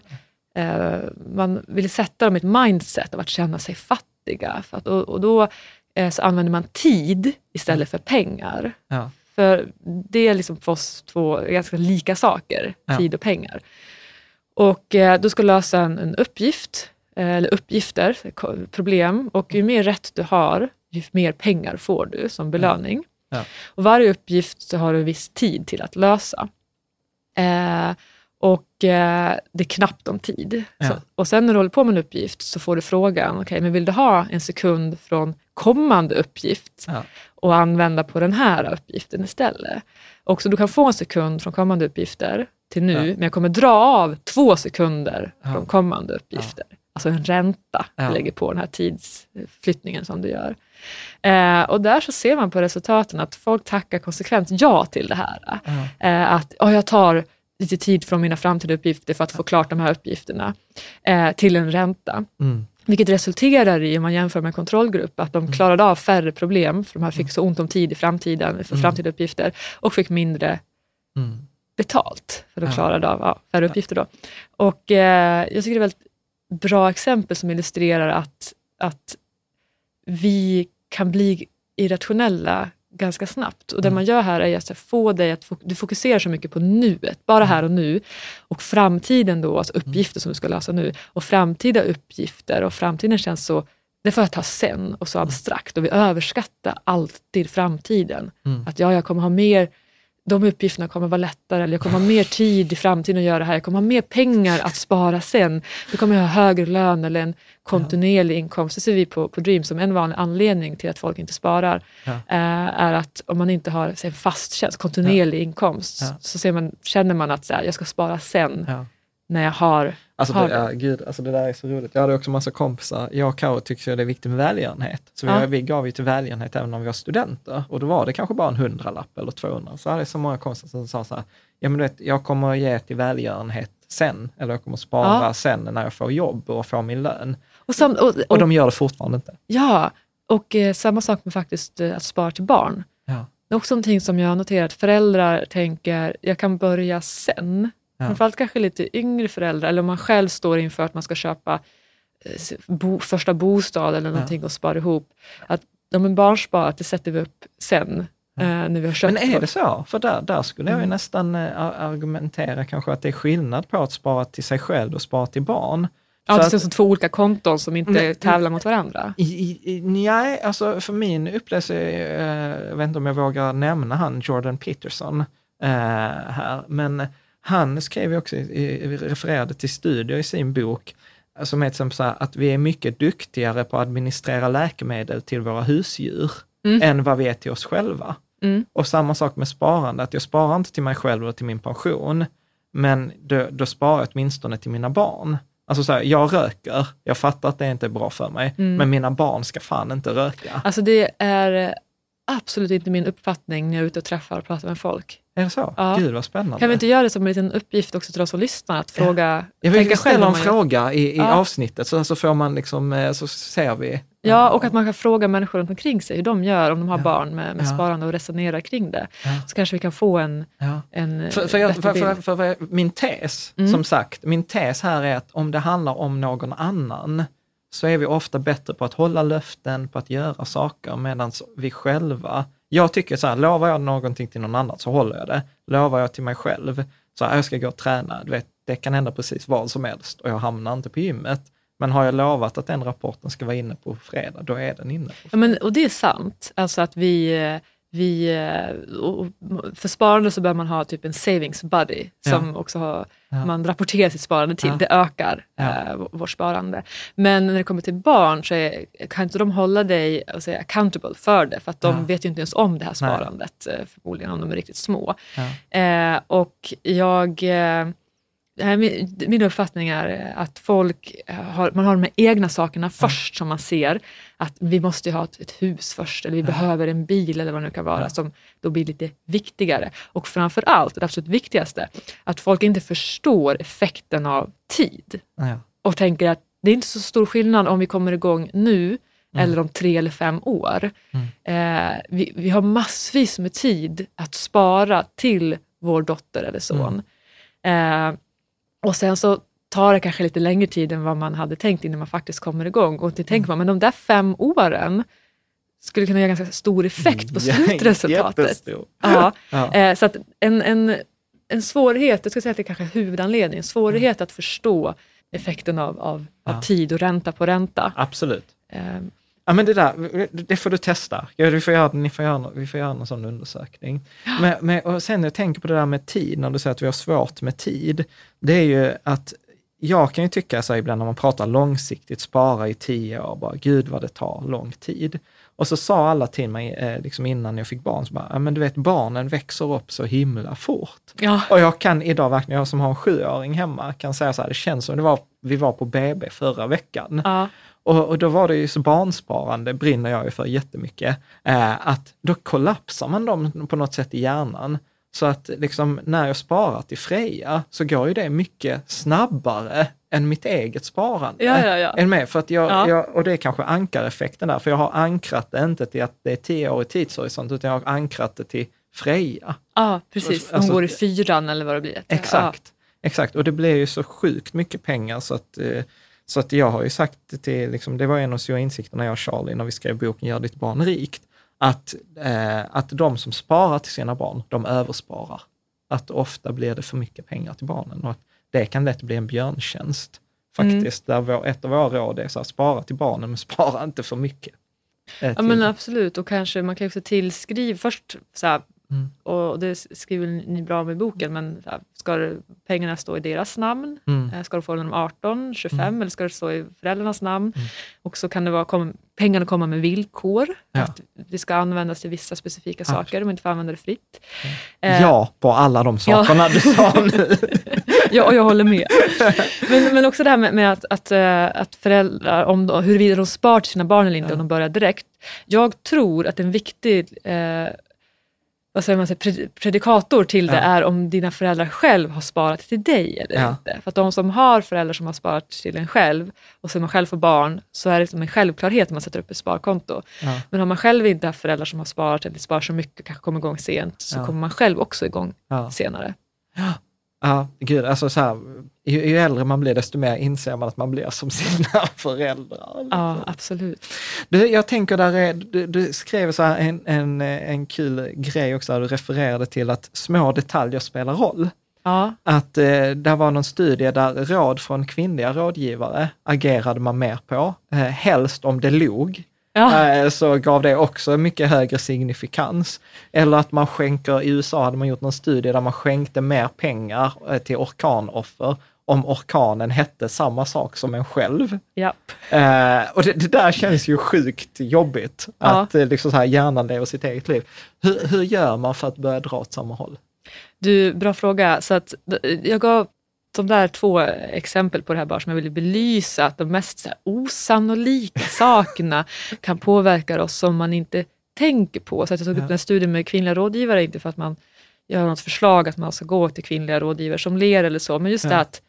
eh, man ville sätta dem i ett mindset av att känna sig fattiga. För att, och, och då eh, så använder man tid istället för pengar. ja. För det är liksom för oss två ganska lika saker, Ja. tid och pengar. Och eh, du ska lösa en, en uppgift, eh, eller uppgifter, problem. Och ju mer rätt du har, ju mer pengar får du som belöning. Ja. Och varje uppgift så har du en viss tid till att lösa. Eh, och eh, det är knappt om tid. Ja. Så, och sen när du håller på med en uppgift så får du frågan, okej, men vill du ha en sekund från kommande uppgift Ja. och använda på den här uppgiften istället? Och så du kan få en sekund från kommande uppgifter till nu, Ja. men jag kommer dra av två sekunder från kommande uppgifter. Alltså en ränta Ja. du lägger på den här tidsflyttningen som du gör. Eh, och där så ser man på resultaten att folk tackar konsekvent ja till det här. Eh, att "Ja, jag tar lite tid från mina framtida uppgifter för att få klart de här uppgifterna eh, till en ränta. Mm. Vilket resulterar i, om man jämför med kontrollgrupp, att de klarade av färre problem, för de här fick så ont om tid i framtiden för framtida uppgifter, och fick mindre Mm. betalt för att Ja. klara av ja, färre uppgifter. Då. Och eh, jag tycker det är väldigt bra exempel som illustrerar att, att vi kan bli irrationella ganska snabbt. Och det man gör här är att få dig att du fokuserar så mycket på nuet, bara här och nu. Och framtiden då, alltså uppgifter som du ska lösa nu. Och framtida uppgifter och framtiden känns så, det får jag ta sen och så abstrakt. Och vi överskattar alltid framtiden. Att ja, jag kommer ha mer de uppgifterna kommer vara lättare, eller jag kommer ha mer tid i framtiden att göra det här, jag kommer ha mer pengar att spara sen, då kommer jag ha högre lön eller en kontinuerlig inkomst. Det ser vi på, på Dream som en vanlig anledning till att folk inte sparar, Ja. eh, är att om man inte har en fast tjänst, kontinuerlig inkomst, Ja. så ser man, känner man att så här, jag ska spara sen, Ja. När jag har, Alltså har det, ja, gud, alltså det där är så roligt. Jag hade också massa kompisar. Jag och Karo tyckte ju det är viktigt med välgörenhet. Så vi, Ja. vi gav ju till välgörenhet även om vi var studenter. Och då var det kanske bara en hundralapp eller 200. Så hade jag så många kompisar som sa så här, ja men du vet, jag kommer att ge till välgörenhet sen. Eller jag kommer att spara Ja. sen när jag får jobb och får min lön. och, sam, och, och, Och de gör det fortfarande inte. Ja, och eh, samma sak med faktiskt eh, att spara till barn. Ja. Det är också någonting som jag har noterat. Föräldrar tänker, jag kan börja sen. Ja. Framförallt kanske lite yngre föräldrar, eller om man själv står inför att man ska köpa eh, bo, första bostad eller någonting och spara ihop. Att de är barnsparat, det sätter vi upp sen, eh, när vi har köpt. Men är det så? För där, där skulle jag ju Mm. nästan eh, ar- argumentera kanske att det är skillnad på att spara till sig själv och spara till barn. Ja, det som två olika konton som inte Nej, tävlar mot varandra. Nej, alltså för min upplevelse, jag vet inte om jag vågar nämna han Jordan Peterson här, men han skrev ju också, refererade till studier i sin bok, som är exempel så här, att vi är mycket duktigare på att administrera läkemedel till våra husdjur Mm. än vad vi är till oss själva. Mm. Och samma sak med sparande, att jag sparar inte till mig själv eller till min pension, men då, då sparar jag åtminstone till mina barn. Alltså så här, jag röker, jag fattar att det inte är bra för mig, Mm. men mina barn ska fan inte röka. Alltså det är absolut inte min uppfattning när jag är ute och träffar och pratar med folk. Är det så? Ja. Gud vad spännande. Kan vi inte göra det som en liten uppgift också till de som lyssnar, att fråga, jag vill ställa en fråga i, i Ja. avsnittet, så, så får man liksom, eh, så ser vi. Ja, och att man kan fråga människor runt omkring sig hur de gör om de har Ja. barn med, med Ja. sparande och resonera kring det. Ja. Så kanske vi kan få en, Ja. en För, för, jag, för, för, för min tes, Mm. som sagt, min tes här är att om det handlar om någon annan, så är vi ofta bättre på att hålla löften, på att göra saker, medan vi själva, jag tycker så här, lovar jag någonting till någon annan så håller jag det. Lovar jag till mig själv, så här, jag ska gå och träna, du vet, det kan hända precis vad som helst och jag hamnar inte på gymmet. Men har jag lovat att den rapporten ska vara inne på fredag, då är den inne. Ja, men, och det är sant, alltså att vi, vi för sparande så bör man ha typ en savings buddy som också har, Ja. man rapporterar sitt sparande till. Ja. Det ökar Ja. v- vårt sparande. Men när det kommer till barn så är, kan inte de hålla dig och säga, accountable för det, för att de vet ju inte ens om det här Nej. sparandet, eh, förmodligen om de är riktigt små. Eh, och jag... min, uppfattning är att folk eh, har, man har de här egna sakerna först som man ser. Att vi måste ha ett, ett hus först, eller vi behöver en bil eller vad det nu kan vara, som då blir lite viktigare. Och framför allt, det absolut viktigaste, att folk inte förstår effekten av tid och tänker att det är inte så stor skillnad om vi kommer igång nu Mm. eller om tre eller fem år. Eh, vi, vi har massvis med tid att spara till vår dotter eller son. Mm. Eh, och sen så tar det kanske lite längre tid än vad man hade tänkt innan man faktiskt kommer igång. Och det Mm. tänker man, men de där fem åren skulle kunna göra ganska stor effekt på [laughs] slutresultatet. Jättestor. Ja. Ja. Eh, så att en, en, en svårighet, jag skulle säga att det kanske är huvudanledningen, svårighet att förstå effekten av, av, Ja. av tid och ränta på ränta. Absolut. Ja, men det där, det får du testa. Ja, vi, får göra, ni får göra, vi får göra en sån undersökning. Men, men, och sen jag tänker på det där med tid, när du säger att vi har svårt med tid, det är ju att jag kan ju tycka så ibland när man pratar långsiktigt, spara i tio år, bara gud vad det tar lång tid. Och så sa alla till mig eh, liksom innan jag fick barn, så bara, "Ja, men du vet barnen växer upp så himla fort. Ja. Och jag kan idag verkligen, jag som har en sjuåring hemma, kan säga så här, det känns som det var, vi var på BB förra veckan. Ja. Och, och då var det ju så barnsparande, brinner jag ju för jättemycket, eh, att då kollapsar man dem på något sätt i hjärnan. Så att liksom när jag sparar till Freja så går ju det mycket snabbare än mitt eget sparande. Ja, ja, ja. Du med? För att jag, Ja. jag, och det är kanske ankareffekten där, för jag har ankrat det inte till att det är tio år i tidshorisont, utan jag har ankrat det till Freja. ja, precis. Hon Alltså- går i fyran eller vad det blir. Exakt, exakt. Och det blir ju så sjukt mycket pengar så att, eh, så att jag har ju sagt till, liksom, det var en av stora insikterna jag och Charlie när vi skrev boken Gör ditt barn rikt, att, eh, att de som sparar till sina barn, de översparar. Att ofta blir det för mycket pengar till barnen och att det kan lätt bli en björntjänst faktiskt. Där vår, ett av våra råd är så här, spara till barnen men [laughs] spara inte för mycket. Eh, Ja men absolut och kanske man kan också tillskriva först så här, Mm. och det skriver ni bra om i boken, men ska pengarna stå i deras namn? Mm. Eh, Ska de få dem 18, 25 eller ska det stå i föräldrarnas namn? Och så kan det vara, kom, pengarna komma med villkor, Ja. att det ska användas till vissa specifika saker, de inte får använda det fritt. Eh, Ja, på alla de sakerna du sa nu. [laughs] Ja, och jag håller med. Men, men också det här med, med att, att, eh, att föräldrar, om huruvida de spar till sina barn eller inte, om de börjar direkt. Jag tror att en viktig eh, vad säger man, predikator till det Ja. är om dina föräldrar själv har sparat till dig eller Ja. inte. För att de som har föräldrar som har sparat till en själv och som man själv får barn så är det som en självklarhet om man sätter upp ett sparkonto. Ja. Men har man själv inte haft föräldrar som har sparat eller sparar så mycket, kanske kommer igång sent, så kommer man själv också igång senare. Ja, gud, alltså så här, ju, ju äldre man blir desto mer inser man att man blir som [laughs] sina föräldrar. Ja, absolut. Du, jag tänker där är, du, du skrev så här en, en, en kul grej också, där du refererade till att små detaljer spelar roll. Ja, Att eh, det var någon studie där råd från kvinnliga rådgivare agerade man mer på, eh, helst om det log. Ja. Eh, så gav det också mycket högre signifikans. Eller att man skänker, i USA hade man gjort någon studie där man skänkte mer pengar eh, till orkanoffer om orkanen hette samma sak som en själv. Japp. Eh, och det, det där känns ju sjukt jobbigt, Ja. att eh, liksom så här, hjärnan lever sitt eget liv. Hur, hur gör man för att börja dra åt samma håll? Du, bra fråga. Så att, jag gav de där två exempel på det här bara som jag ville belysa att de mest osannolika [laughs] sakerna kan påverka oss som man inte tänker på. Så att jag tog upp den här studien med kvinnliga rådgivare, inte för att man gör något förslag att man ska gå till kvinnliga rådgivare som ler eller så, men just det att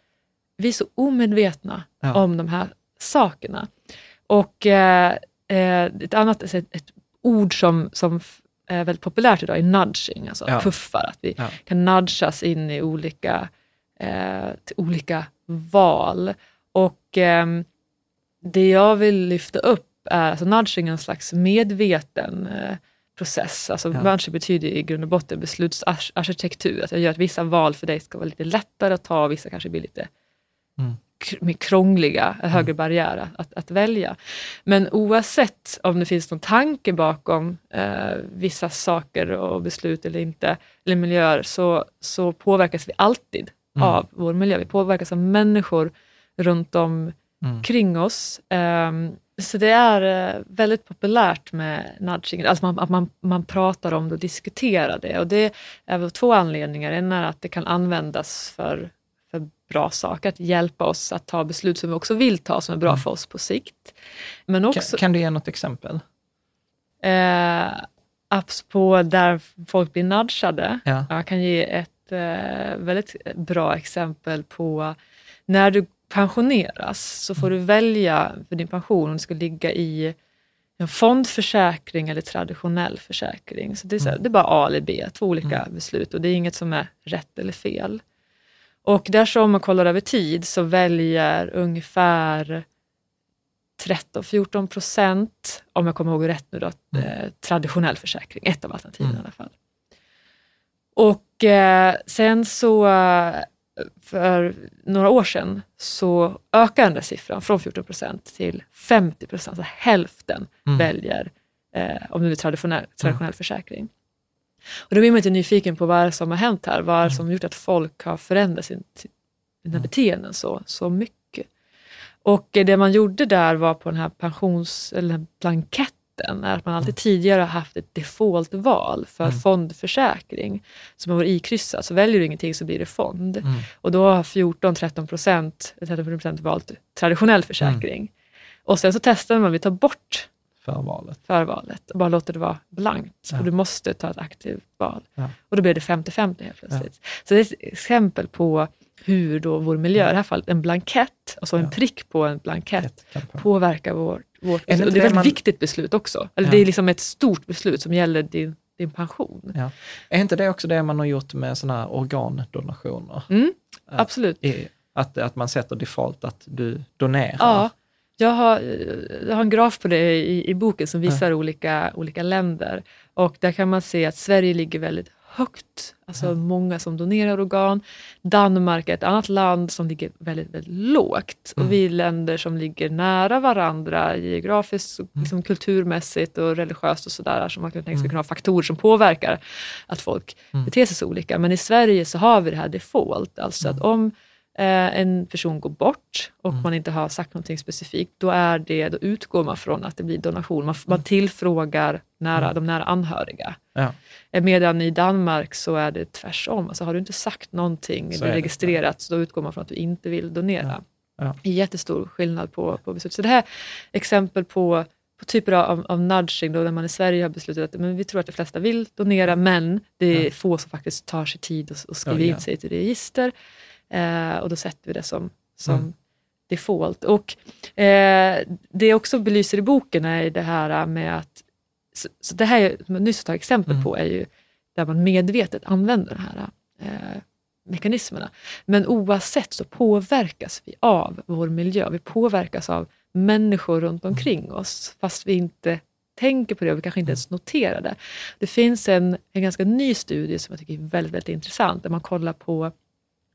vi är så omedvetna om de här sakerna. Och eh, eh, ett annat ett, ett ord som, som är väldigt populärt idag är nudging, alltså Ja. puffar. Att vi Ja. kan nudgas in i olika, eh, till olika val. Och ehm, det jag vill lyfta upp är, alltså nudging är en slags medveten eh, process. Alltså Ja. nudging betyder i grund och botten beslutsarkitektur. Att jag gör att vissa val för dig ska vara lite lättare att ta, och vissa kanske blir lite Mm. mer krångliga, högre barriär att, att välja. Men oavsett om det finns någon tanke bakom eh, vissa saker och beslut eller inte, eller miljöer, så, så påverkas vi alltid Mm. av vår miljö. Vi påverkas av människor runt om Mm. kring oss. Ehm, så det är eh, väldigt populärt med nudging, alltså man, att man, man pratar om det och diskuterar det. Och det är av två anledningar. En är att det kan användas för, för bra saker, att hjälpa oss att ta beslut som vi också vill ta, som är bra för oss på sikt. Men Kan, också kan du ge något exempel? eh, apps på där folk blir nudgade. Ja. Jag kan ge ett eh, väldigt bra exempel på när du pensioneras så får du välja för din pension om du ska ligga i en fondförsäkring eller traditionell försäkring. Så det, är så här, det är bara A eller B, två olika beslut och det är inget som är rätt eller fel. Och där så om man kollar över tid så väljer ungefär 13-14 procent, om jag kommer ihåg rätt nu då, eh, traditionell försäkring, ett av alternativen i alla fall. Och eh, sen så eh, för några år sedan så ökade den där siffran från 14 procent till 50 procent, alltså hälften väljer eh, om det är traditionell, traditionell försäkring. Och då blir man inte nyfiken på vad som har hänt här, vad det som har gjort att folk har förändrat sin, sina beteenden så, så mycket. Och eh, det man gjorde där var på den här pensions, eller den här blanketten blanketten är att man alltid tidigare har haft ett defaultval för Mm. fondförsäkring. Som har varit ikryssat, så väljer du ingenting så blir det fond. Mm. Och då har 14-13 procent 13 procent valt traditionell försäkring. Mm. Och sen så testade man, vi tar bort Förvalet. förvalet och bara låter det vara blankt. Ja. Och du måste ta ett aktivt val. Ja. Och då blir det 50-50 helt plötsligt. Så det är ett exempel på hur då vår miljö, i det här fallet en blankett, alltså en Ja. prick på en blankett, påverkar vår, vårt beslut. Det är ett man- viktigt beslut också. Eller Ja. det är liksom ett stort beslut som gäller din, din pension. Ja. Är inte det också det man har gjort med sådana här organdonationer? Mm, absolut. I, att, att man sätter default att du donerar? Ja, jag har, jag har en graf på det i, i boken som visar olika, olika länder. Och där kan man se att Sverige ligger väldigt högt. Alltså många som donerar organ. Danmark är ett annat land som ligger väldigt, väldigt lågt. Och vi är länder som ligger nära varandra geografiskt, och liksom kulturmässigt och religiöst och sådär. Som man kan tänka sig kunna ha faktorer som påverkar att folk beter sig så olika. Men i Sverige så har vi det här default. Alltså att om eh, en person går bort och man inte har sagt någonting specifikt, då, är det, då utgår man från att det blir donation. Man, man tillfrågar nära, de nära anhöriga. Ja. Eh, Medan i Danmark så är det tvärsom. Alltså har du inte sagt någonting Så eller är det. registrerat, så då utgår man från att du inte vill donera. Ja. Det är jättestor skillnad på, på beslut. Så det här är exempel på, på typer av, av nudging, då, när man i Sverige har beslutat att men vi tror att de flesta vill donera, men det är få som faktiskt tar sig tid och, och skriver Ja, ja. in sig till register. Eh, och då sätter vi det som, som Mm. default. Och eh, det jag också belyser i boken är det här med att, så, så det här som jag nyss tagit exempel Mm. på är ju där man medvetet använder de här eh, mekanismerna. Men oavsett så påverkas vi av vår miljö. Vi påverkas av människor runt Mm. omkring oss, fast vi inte tänker på det och vi kanske inte ens noterar det. Det finns en, en ganska ny studie som jag tycker är väldigt, väldigt intressant, där man kollar på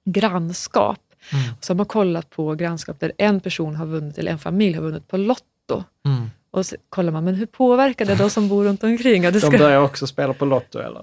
grannskap. Mm. Och så har man kollat på grannskap där en person har vunnit, eller en familj har vunnit på Lotto. Mm. Och så kollar man, men hur påverkar det de som bor runt omkring? Ja, det De ska, börjar också spela på Lotto eller?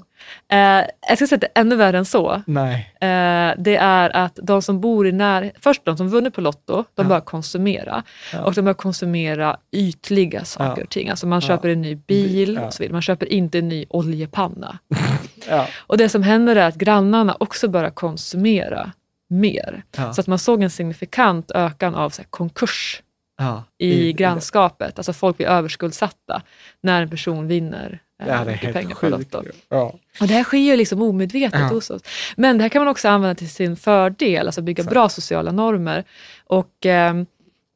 eh, jag ska säga att det är ännu värre än så. Nej. Eh, det är att de som bor i när... Först de som vunnit på Lotto, de Ja. börjar konsumera. Ja. Och de börjar konsumera ytliga saker och ting. Alltså man köper en ny bil och så vidare. Man köper inte en ny oljepanna. [laughs] Ja. Och det som händer är att grannarna också börjar konsumera mer. Ja. Så att man såg en signifikant ökan av så här, konkurs Ja. i grannskapet. Alltså folk blir överskuldsatta när en person vinner eh, Ja, det är helt pengar på. Lotto. Ja. Och det här sker ju liksom omedvetet Ja. hos oss. Men det här kan man också använda till sin fördel, alltså bygga Exakt. bra sociala normer. Och ehm,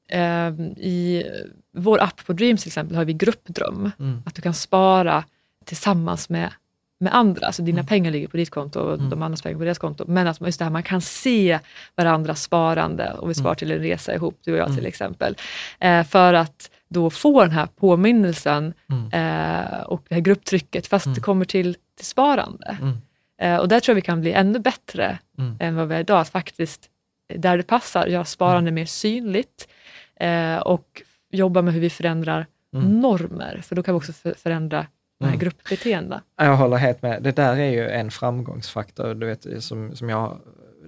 ehm, i vår app på Dreams till exempel har vi gruppdröm. Mm. Att du kan spara tillsammans med, med andra. Alltså Mm. dina pengar ligger på ditt konto och de andras pengar på deras konto. Men att man- just det här, man kan se varandras sparande och vi sparar till en resa ihop, du och jag till exempel. Eh, för att då få den här påminnelsen eh, och det här grupptrycket fast det kommer till, till sparande. Mm. Eh, och där tror jag vi kan bli ännu bättre Mm. än vad vi är idag. Att faktiskt, eh, där det passar, göra sparande mer synligt eh, och jobba med hur vi förändrar normer. För då kan vi också för, förändra Mm. gruppbeteendena. Jag håller helt med. Det där är ju en framgångsfaktor, du vet, som, som jag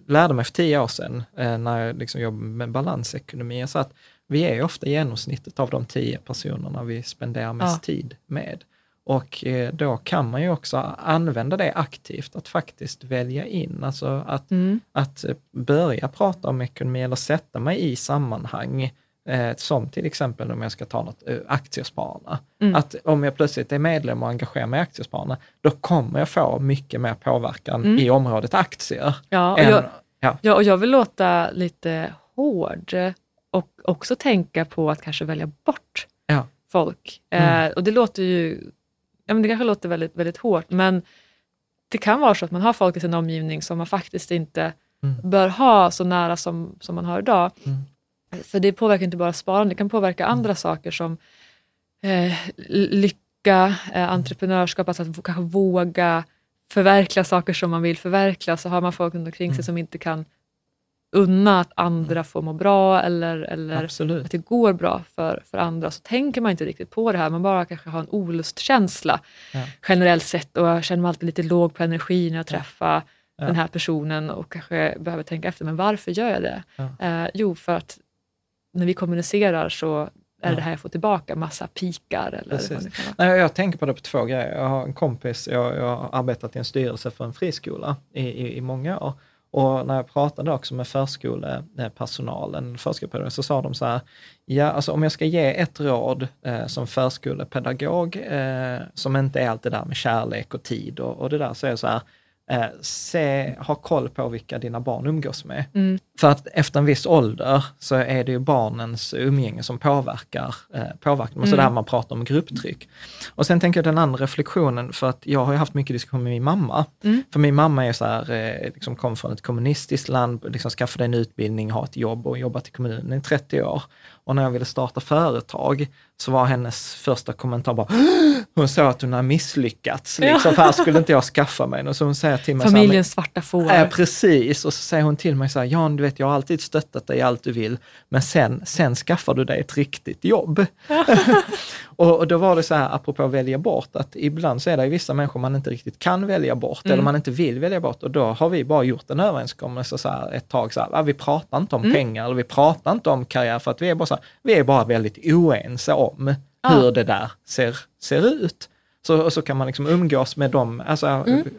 lärde mig för tio år sedan eh, när jag liksom jobbade med balansekonomi. Så att vi är ofta genomsnittet av de tio personerna vi spenderar mest Ja. tid med. Och eh, då kan man ju också använda det aktivt, att faktiskt välja in, alltså att, Mm. att eh, börja prata om ekonomi eller sätta mig i sammanhang, eh, som till exempel om jag ska ta något, eh, aktiespararna. Mm. Att om jag plötsligt är medlem och engagerar mig i aktiespararna, då kommer jag få mycket mer påverkan Mm. i området aktier. Ja, och än- jag, ja. ja, och jag vill låta lite hård och också tänka på att kanske välja bort Ja. folk. Mm. Eh, och det låter ju, ja men det kanske låter väldigt, väldigt hårt, men det kan vara så att man har folk i sin omgivning som man faktiskt inte Mm. bör ha så nära som, som man har idag. Mm. För det påverkar inte bara sparande, det kan påverka andra saker som eh, lycka, eh, entreprenörskap, alltså att kanske våga förverkliga saker som man vill förverkliga. Så har man folk runt omkring sig som inte kan unna att andra får må bra eller, eller Absolut. att det går bra för, för andra, så tänker man inte riktigt på det här. Man bara kanske har en olustkänsla Ja. generellt sett och jag känner mig alltid lite låg på energi när jag träffar Ja. den här personen och kanske behöver tänka efter, men varför gör jag det? Ja. Eh, jo, för att när vi kommunicerar så är det det här jag får tillbaka? Massa pikar eller Precis. vad det kan vara. Nej, jag tänker på det på två grejer. Jag har en kompis, jag, jag har arbetat i en styrelse för en friskola i, i, i många år. Och när jag pratade också med förskolepersonalen, förskolepedagoger, så sa de så här, ja, alltså om jag ska ge ett råd eh, som förskolepedagog, eh, som inte är allt det där med kärlek och tid och, och det där, så är det så här, eh, se, ha koll på vilka dina barn umgås med. Mm. För att efter en viss ålder så är det ju barnens umgänge som påverkar, eh, påverkar så Mm. där man pratar om grupptryck. Och sen tänker jag den andra reflektionen, för att jag har ju haft mycket diskussion med min mamma. Mm. För min mamma är så här, eh, liksom kom från ett kommunistiskt land, liksom skaffade en utbildning, har ett jobb och jobbat i kommunen i 30 år. Och när jag ville starta företag så var hennes första kommentar bara, hon sa att hon har misslyckats, liksom, för här skulle [laughs] inte jag skaffa mig. Och så hon säger till mig så här, Familjens svarta får. Ja, precis. Och så säger hon till mig så här, Jan, du vet, jag har alltid stöttat dig i allt du vill, men sen, sen skaffar du dig ett riktigt jobb. [laughs] [laughs] och, och då var det så här, apropå välja bort, att ibland så är det vissa människor man inte riktigt kan välja bort, eller man inte vill välja bort. Och då har vi bara gjort en överenskommelse så här, ett tag, så här, "Ah, vi pratar inte om pengar, eller vi pratar inte om karriär, för att vi är bara så här, vi är bara väldigt oense om hur det där ser, ser ut. Så, så kan man liksom umgås med dem, alltså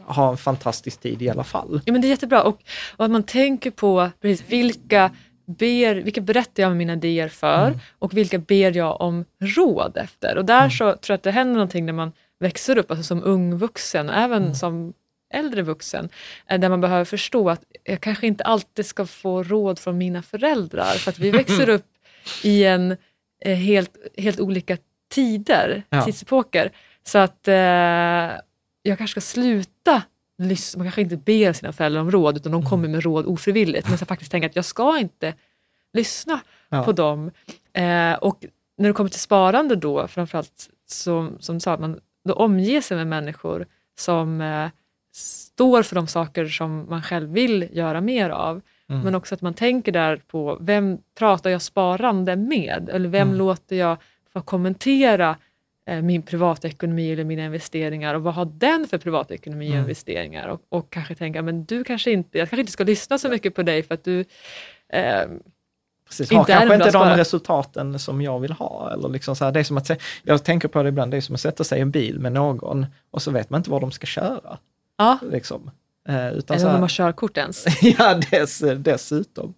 ha en fantastisk tid i alla fall. Ja, men det är jättebra och, och att man tänker på precis, vilka, ber, vilka berättar jag med mina idéer för Mm. och vilka ber jag om råd efter. Och där så tror jag att det händer någonting när man växer upp, alltså som ung vuxen även Mm. som äldre vuxen, eh, där man behöver förstå att jag kanske inte alltid ska få råd från mina föräldrar, för att vi växer [laughs] upp i en eh, helt, helt olika tider, Ja. tidsepoker. Så att eh, jag kanske ska sluta lyssna, man kanske inte ber sina föräldrar om råd, utan Mm. de kommer med råd ofrivilligt. Men så faktiskt tänka att jag ska inte lyssna Ja. på dem. Eh, och när det kommer till sparande då, framförallt som, som du sa, att man då omger sig med människor som eh, står för de saker som man själv vill göra mer av. Mm. Men också att man tänker där på vem pratar jag sparande med? Eller vem Mm. låter jag få kommentera min privatekonomi eller mina investeringar och vad har den för privatekonomi och Mm. investeringar? Och, och kanske tänka, men du kanske inte, jag kanske inte ska lyssna så mycket på dig för att du eh, Precis, Inte har kanske inte de resultaten som jag vill ha. Eller liksom så här, det är som att, jag tänker på det ibland, det är som att sätta sig i en bil med någon och så vet man inte var de ska köra. ja, Liksom. Eh, utan eller så om de har körkort ens. [laughs] ja, dess, dessutom.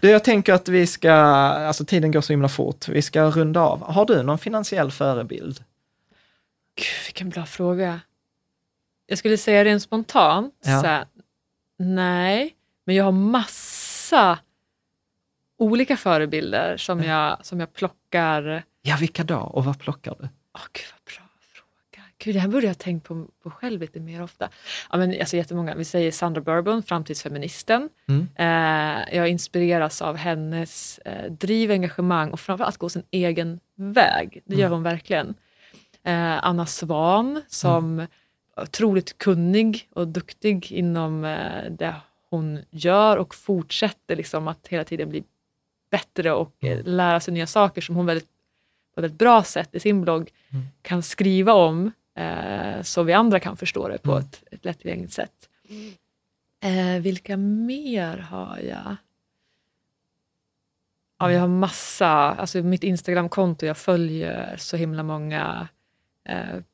Du, jag tänker att vi ska, alltså tiden går så himla fort, vi ska runda av. Har du någon finansiell förebild? Gud, vilken bra fråga. Jag skulle säga rent spontant, Ja. så här, nej, men jag har massa olika förebilder som, jag, som jag plockar. Ja, vilka då? Och vad plockar du? Åh, gud vad bra fråga. Gud, det här borde jag ha tänkt på, på själv lite mer ofta. Ja, men, alltså, jättemånga. Vi säger Sandra Bourbon, framtidsfeministen. Mm. Eh, jag inspireras av hennes eh, driv, engagemang och framförallt gå sin egen väg. Det gör Mm. hon verkligen. Eh, Anna Svan som otroligt kunnig och duktig inom eh, det hon gör och fortsätter liksom att hela tiden bli bättre och eh, lära sig nya saker som hon väldigt, på ett väldigt bra sätt i sin blogg kan skriva om eh, så vi andra kan förstå det på Mm. ett, ett lättillgängligt sätt. Eh, vilka mer har jag? Ja, jag har massa, alltså mitt Instagramkonto, jag följer så himla många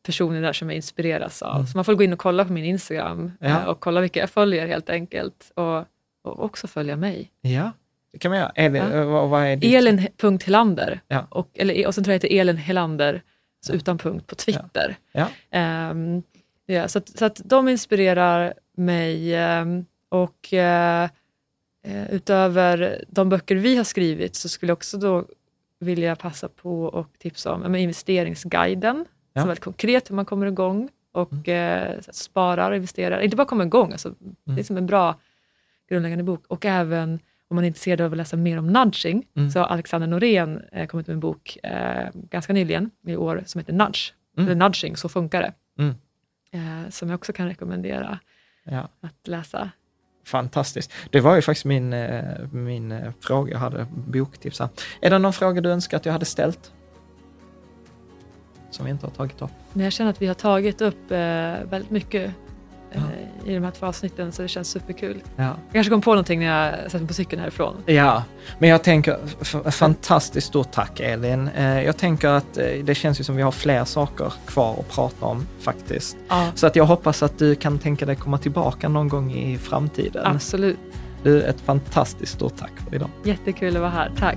personer där som jag inspireras av. Så man får gå in och kolla på min Instagram Ja. eh, och kolla vilka jag följer helt enkelt. Och, och också följa mig. Ja, det kan man göra. Elin, Ja. eh, vad, vad är ditt? Elin.Helander. Ja. Och, eller, och sen tror jag heter Elin Helander, så utan punkt, på Twitter. Ja. Ehm, ja, så, att, så att de inspirerar mig ehm, och eh, eh, utöver de böcker vi har skrivit så skulle jag också då vilja passa på och tipsa om investeringsguiden, Ja. som är väldigt konkret hur man kommer igång och eh, så att sparar och investerar. Inte bara kommer igång, alltså, det är som en bra grundläggande bok. Och även om man är intresserad av att läsa mer om nudging, Mm. så har Alexander Norén eh, kommit med en bok eh, ganska nyligen, i år, som heter Nudge. Mm. Eller Nudging, så funkar det. Mm. Eh, som jag också kan rekommendera Ja. att läsa. Fantastiskt. Det var ju faktiskt min, eh, min eh, fråga, jag hade boktips här. Är det någon fråga du önskar att jag hade ställt? Som vi inte har tagit upp? Men jag känner att vi har tagit upp eh, väldigt mycket eh, i de här två avsnitten så det känns superkul. Ja. Jag kanske kommer på någonting när jag sätter mig på cykeln härifrån. Ja, men jag tänker, fantastiskt stort tack Elin. Eh, Jag tänker att eh, det känns ju som vi har fler saker kvar att prata om faktiskt. Ja, Så att jag hoppas att du kan tänka dig komma tillbaka någon gång i framtiden. absolut. Du, ett fantastiskt stort tack för idag. Jättekul att vara här. Tack.